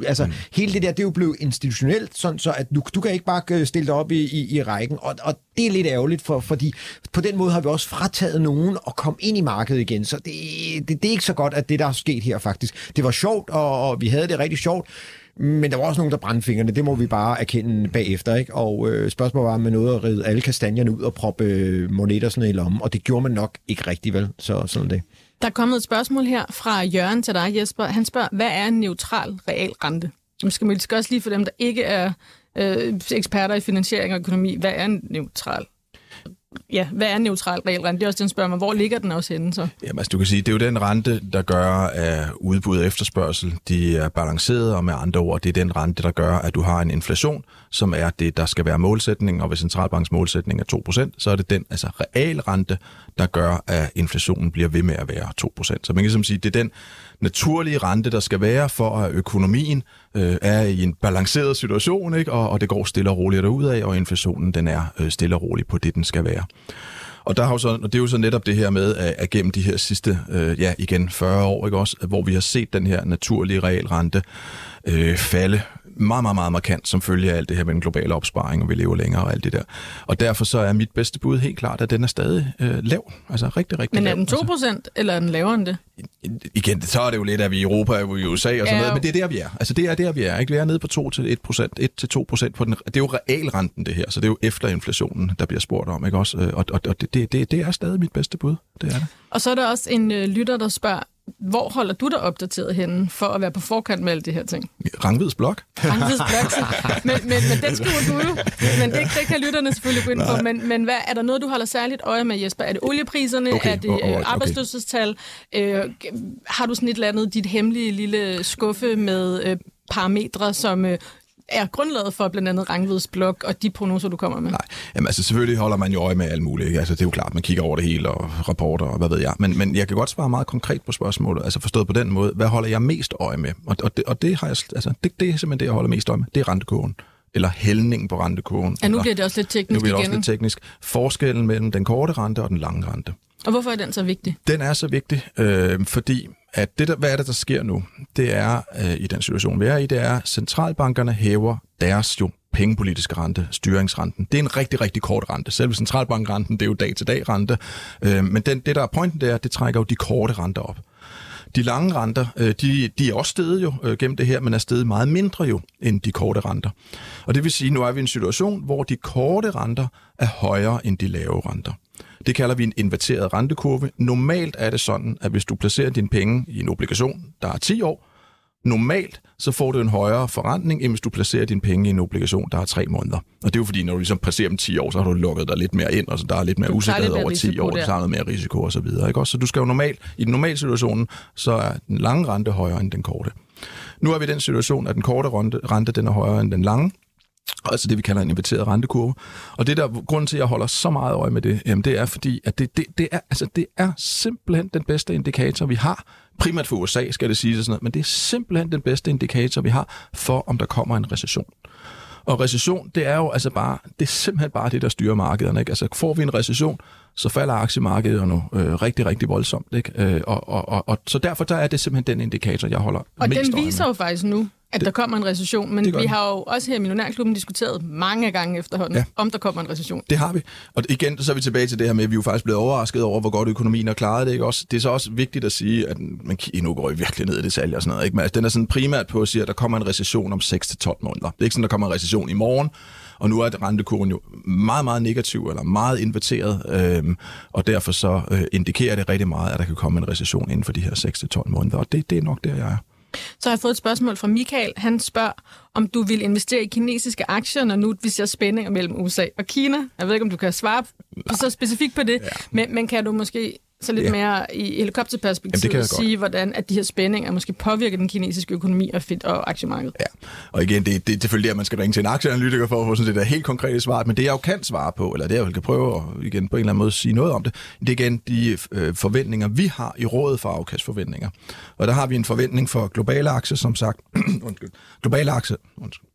50.000. Altså, mm. hele det der, det er jo blevet institutionelt, sådan så at du, du kan ikke bare øh, stille dig op i, i, i rækken. Og, og det er lidt ærgerligt, for, fordi på den måde har vi også frataget nogen at komme ind i markedet igen. Så det, det, det er ikke så godt, at det, der er sket her faktisk. Det var sjovt, og, og vi havde det rigtig sjovt, men der var også nogen, der brændte fingrene. Det må vi bare erkende bagefter. Ikke? Og øh, spørgsmålet var med noget at ride alle kastanjerne ud og proppe øh, moneter sådan i lommen. Og det gjorde man nok ikke rigtig vel. Så sådan det. Der er kommet et spørgsmål her fra Jørgen til dig, Jesper. Han spørger, hvad er en neutral realrente? Nu skal vi skal også lige for dem, der ikke er øh, eksperter i finansiering og økonomi. Hvad er en neutral Ja, hvad er en neutral realrente? Det er også den spørger mig. Hvor ligger den også henne så? Jamen, altså, du kan sige, det er jo den rente, der gør, at udbud og efterspørgsel, de er balanceret, og med andre ord, det er den rente, der gør, at du har en inflation, som er det, der skal være målsætningen, og hvis centralbanks målsætning er 2%, så er det den, altså realrente, der gør, at inflationen bliver ved med at være 2%. Så man kan ligesom sige, det er den naturlige rente, der skal være, for at økonomien øh, er i en balanceret situation, ikke? Og, og det går stille og roligt derudad, og inflationen den er øh, stille og roligt på det, den skal være. Og, der har jo så, og det er jo så netop det her med, at, at gennem de her sidste, øh, ja igen 40 år, ikke også, hvor vi har set den her naturlige realrente øh, falde meget, meget, meget markant, som følge af alt det her med den globale opsparing, og vi lever længere og alt det der. Og derfor så er mit bedste bud helt klart, at den er stadig øh, lav. Altså rigtig, rigtig Men lav. er den 2 procent, eller er den lavere end det? Altså, igen, så er det jo lidt, at vi i Europa og i USA og sådan Ja, noget, men det er der, vi er. Altså det er der, vi er. Ikke? Vi er nede på 2 til 1 procent, 1 til 2 procent på den. Det er jo realrenten, det her, så det er jo efter inflationen, der bliver spurgt om, ikke også? Øh, Og, og, og det, det, det, det er stadig mit bedste bud. Det er det. Og så er der også en øh, lytter, der spørger, hvor holder du dig opdateret henne for at være på forkant med alle de her ting? Rangvids blok. Rangvids blok. men, men, men den skriver du jo. Men det, det kan lytterne selvfølgelig gå ind på. Men, men hvad, er der noget, du holder særligt øje med, Jesper? Er det oliepriserne? Okay, Er det øh, okay. arbejdsløshedstal? Øh, har du sådan et eller andet, dit hemmelige lille skuffe med øh, parametre, som... Øh, er grundlaget for blandt andet Rangvids blog og de prognoser, du kommer med? Nej, Jamen, altså selvfølgelig holder man jo øje med alt muligt. Ikke? Altså, det er jo klart, man kigger over det hele og rapporter og hvad ved jeg. Men, men jeg kan godt svare meget konkret på spørgsmålet. Altså forstået på den måde, hvad holder jeg mest øje med? Og, og, det, og det, har jeg, altså, det, det er simpelthen det, jeg holder mest øje med. Det er rentekurven eller hældningen på rentekurven. Ja, nu bliver det også lidt teknisk Nu bliver det igen. også lidt teknisk. Forskellen mellem den korte rente og den lange rente. Og hvorfor er den så vigtig? Den er så vigtig, øh, fordi at det der, hvad er det, der sker nu? Det er, øh, i den situation, vi er i, det er, at centralbankerne hæver deres jo pengepolitiske rente, styringsrenten. Det er en rigtig, rigtig kort rente. Selve centralbankrenten, det er jo dag-til-dag rente. Øh, men den, det, der er pointen, det er, det trækker jo de korte renter op. De lange renter, øh, de, de er også steget jo øh, gennem det her, men er steget meget mindre jo end de korte renter. Og det vil sige, nu er vi i en situation, hvor de korte renter er højere end de lave renter. Det kalder vi en inverteret rentekurve. Normalt er det sådan, at hvis du placerer dine penge i en obligation, der er 10 år, normalt så får du en højere forrentning, end hvis du placerer dine penge i en obligation, der er 3 måneder. Og det er jo fordi, når du ligesom placerer dem 10 år, så har du lukket dig lidt mere ind, og så der er lidt mere usikkerhed over 10 risiko år, der. du tager noget mere risiko og så videre. Ikke? Også, så du skal jo normalt, i den normale situation, så er den lange rente højere end den korte. Nu er vi i den situation, at den korte rente, rente den er højere end den lange, altså det, vi kalder en inverteret rentekurve. Og det der grunden til, at jeg holder så meget øje med det, jamen det er fordi, at det, det, det, er, altså det er simpelthen den bedste indikator, vi har. Primært for USA, skal det sige sådan noget, men det er simpelthen den bedste indikator, vi har for, om der kommer en recession. Og recession, det er jo altså bare, det er simpelthen bare det, der styrer markederne. Ikke? Altså får vi en recession, så falder aktiemarkedet jo nu øh, rigtig, rigtig voldsomt. Ikke? Øh, og, og, og, og, så derfor der er det simpelthen den indikator, jeg holder Og mest den øje med. viser jo faktisk nu, at der kommer en recession, men det vi den. har jo også her i Millionærklubben diskuteret mange gange efterhånden, ja. Om der kommer en recession. Det har vi. Og igen, så er vi tilbage til det her med, at vi jo faktisk blevet overrasket over, hvor godt økonomien har klaret det. Ikke? Også, det er så også vigtigt at sige, at man nu går I virkelig ned i detaljer og sådan noget. Ikke? Men altså, den er sådan primært på at sige, at der kommer en recession om 6-12 måneder. Det er ikke sådan, der kommer en recession i morgen. Og nu er rentekurven jo meget, meget negativ, eller meget inverteret, øhm, og derfor så øh, indikerer det rigtig meget, at der kan komme en recession inden for de her 6-12 måneder. Og det, det er nok der, jeg er. Så har jeg fået et spørgsmål fra Michael. Han spørger, om du vil investere i kinesiske aktier, når nu vi ser spændinger mellem USA og Kina. Jeg ved ikke, om du kan svare på- så specifikt på det, ja. men, men kan du måske så lidt Ja. mere i helikopterperspektiv Jamen, sige, hvordan at de her spændinger måske påvirker den kinesiske økonomi og, fit- og aktiemarkedet? Ja, og igen, det, det er selvfølgelig der, man skal ringe til en aktieanalytiker for at få sådan det der helt konkrete svar, men det jeg jo kan svare på, eller det jeg kan prøve at igen på en eller anden måde sige noget om det, det er igen de øh, forventninger, vi har i rådet for afkastforventninger. Og der har vi en forventning for globale aktier, som sagt, undskyld, globale aktier, undskyld.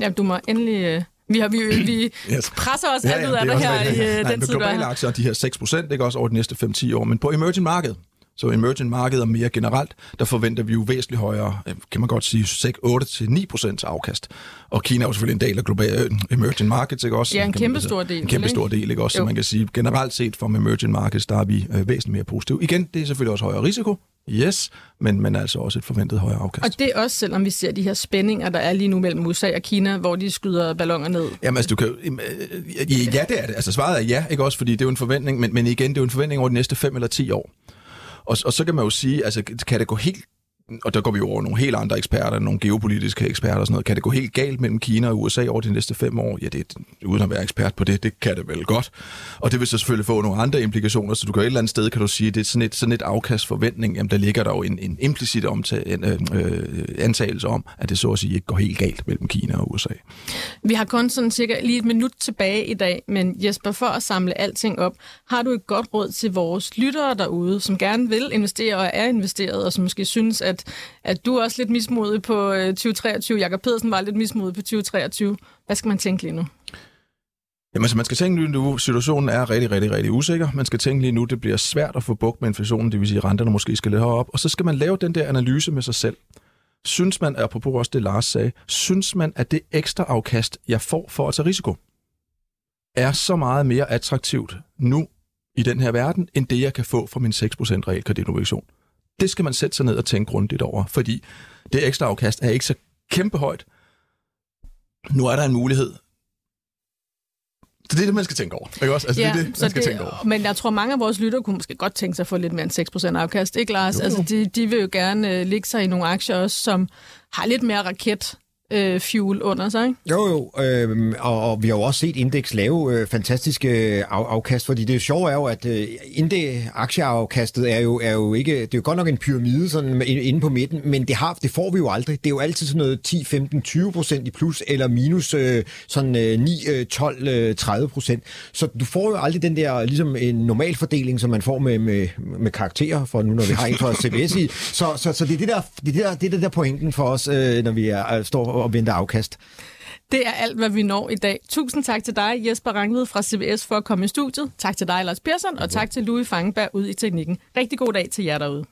Ja, du må endelig... Vi, har, vi, vi Yes. presser os alt ud af det er her i øh, Nej, den tid, er globale her. aktier, de her 6 procent, ikke også over de næste 5-10 år, men på emerging market, så emerging markeder mere generelt, der forventer vi jo væsentligt højere, øh, kan man godt sige, 8-9 procents afkast. Og Kina er jo selvfølgelig en del af global, øh, emerging markets, ikke også? Ja, en kæmpe stor del, En kæmpe stor del, ikke også? Så Jo. man kan sige, generelt set fra emerging markets, der er vi væsentligt mere positive. Igen, det er selvfølgelig også højere risiko, yes, men, men altså også et forventet højere afkast. Og det er også, selvom vi ser de her spændinger, der er lige nu mellem USA og Kina, hvor de skyder ballonger ned. Jamen altså, du kan, øh, ja, det er det. Altså svaret er ja, ikke også? Fordi det er jo en forventning, men, men igen, det er jo en forventning over de næste 5 eller 10 år. Og, og så kan man jo sige, altså kan det gå helt og der går vi over nogle helt andre eksperter, nogle geopolitiske eksperter og sådan noget. Kan det gå helt galt mellem Kina og USA over de næste fem år? Ja, det er, uden at være ekspert på det, det kan det vel godt. Og det vil så selvfølgelig få nogle andre implikationer, så du kan et eller andet sted, kan du sige, det er sådan et, sådan et afkastforventning, jamen der ligger der jo en, en implicit omtale, en, øh, øh antagelse om, at det så at sige ikke går helt galt mellem Kina og USA. Vi har kun sådan cirka lige et minut tilbage i dag, men Jesper, for at samle alting op, har du et godt råd til vores lyttere derude, som gerne vil investere og er investeret, og som måske synes, at, at du er også lidt mismodig på øh, 2023. Jakob Pedersen var lidt mismodig på 2023. Hvad skal man tænke lige nu? Jamen, så man skal tænke lige nu, situationen er rigtig, rigtig, rigtig usikker. Man skal tænke lige nu, det bliver svært at få bukt med inflationen, det vil sige, at renterne måske skal lidt op. Og så skal man lave den der analyse med sig selv. Synes man, apropos også det Lars sagde, synes man, at det ekstra afkast, jeg får for at tage risiko, er så meget mere attraktivt nu i den her verden, end det, jeg kan få fra min 6% realkreditobligation. Det skal man sætte sig ned og tænke grundigt over, fordi det ekstra afkast er ikke så kæmpe højt. Nu er der en mulighed. Så det er det, man skal tænke over. Ikke også? Altså, det er det, man skal det, tænke over. Men jeg tror, mange af vores lyttere kunne måske godt tænke sig at få lidt mere end 6% afkast. Ikke, Lars? Jo, jo. Altså, de, de vil jo gerne øh, ligge sig i nogle aktier også, som har lidt mere raket øh, fuel under sig, ikke? Jo, jo, øh, og, og vi har jo også set Index lave øh, fantastiske af, afkast, fordi det sjove er jo, at øh, Index aktieafkastet er jo, er jo ikke, det er jo godt nok en pyramide sådan inde på midten, men det, har, det får vi jo aldrig. Det er jo altid sådan noget 10, 15, 20 procent i plus, eller minus øh, sådan øh, 9, 12, øh, 30 procent. Så du får jo aldrig den der, ligesom en normal fordeling, som man får med, med, med karakterer, for nu når vi har en fra CBS i. Så, så, så det er det der, det er det der, det er det der pointen for os, øh, når vi er, står og venter afkast. Det er alt, hvad vi når i dag. Tusind tak til dig, Jesper Rangved fra CBS, for at komme i studiet. Tak til dig, Lars Persson, og tak til Louis Fangenberg ude i teknikken. Rigtig god dag til jer derude.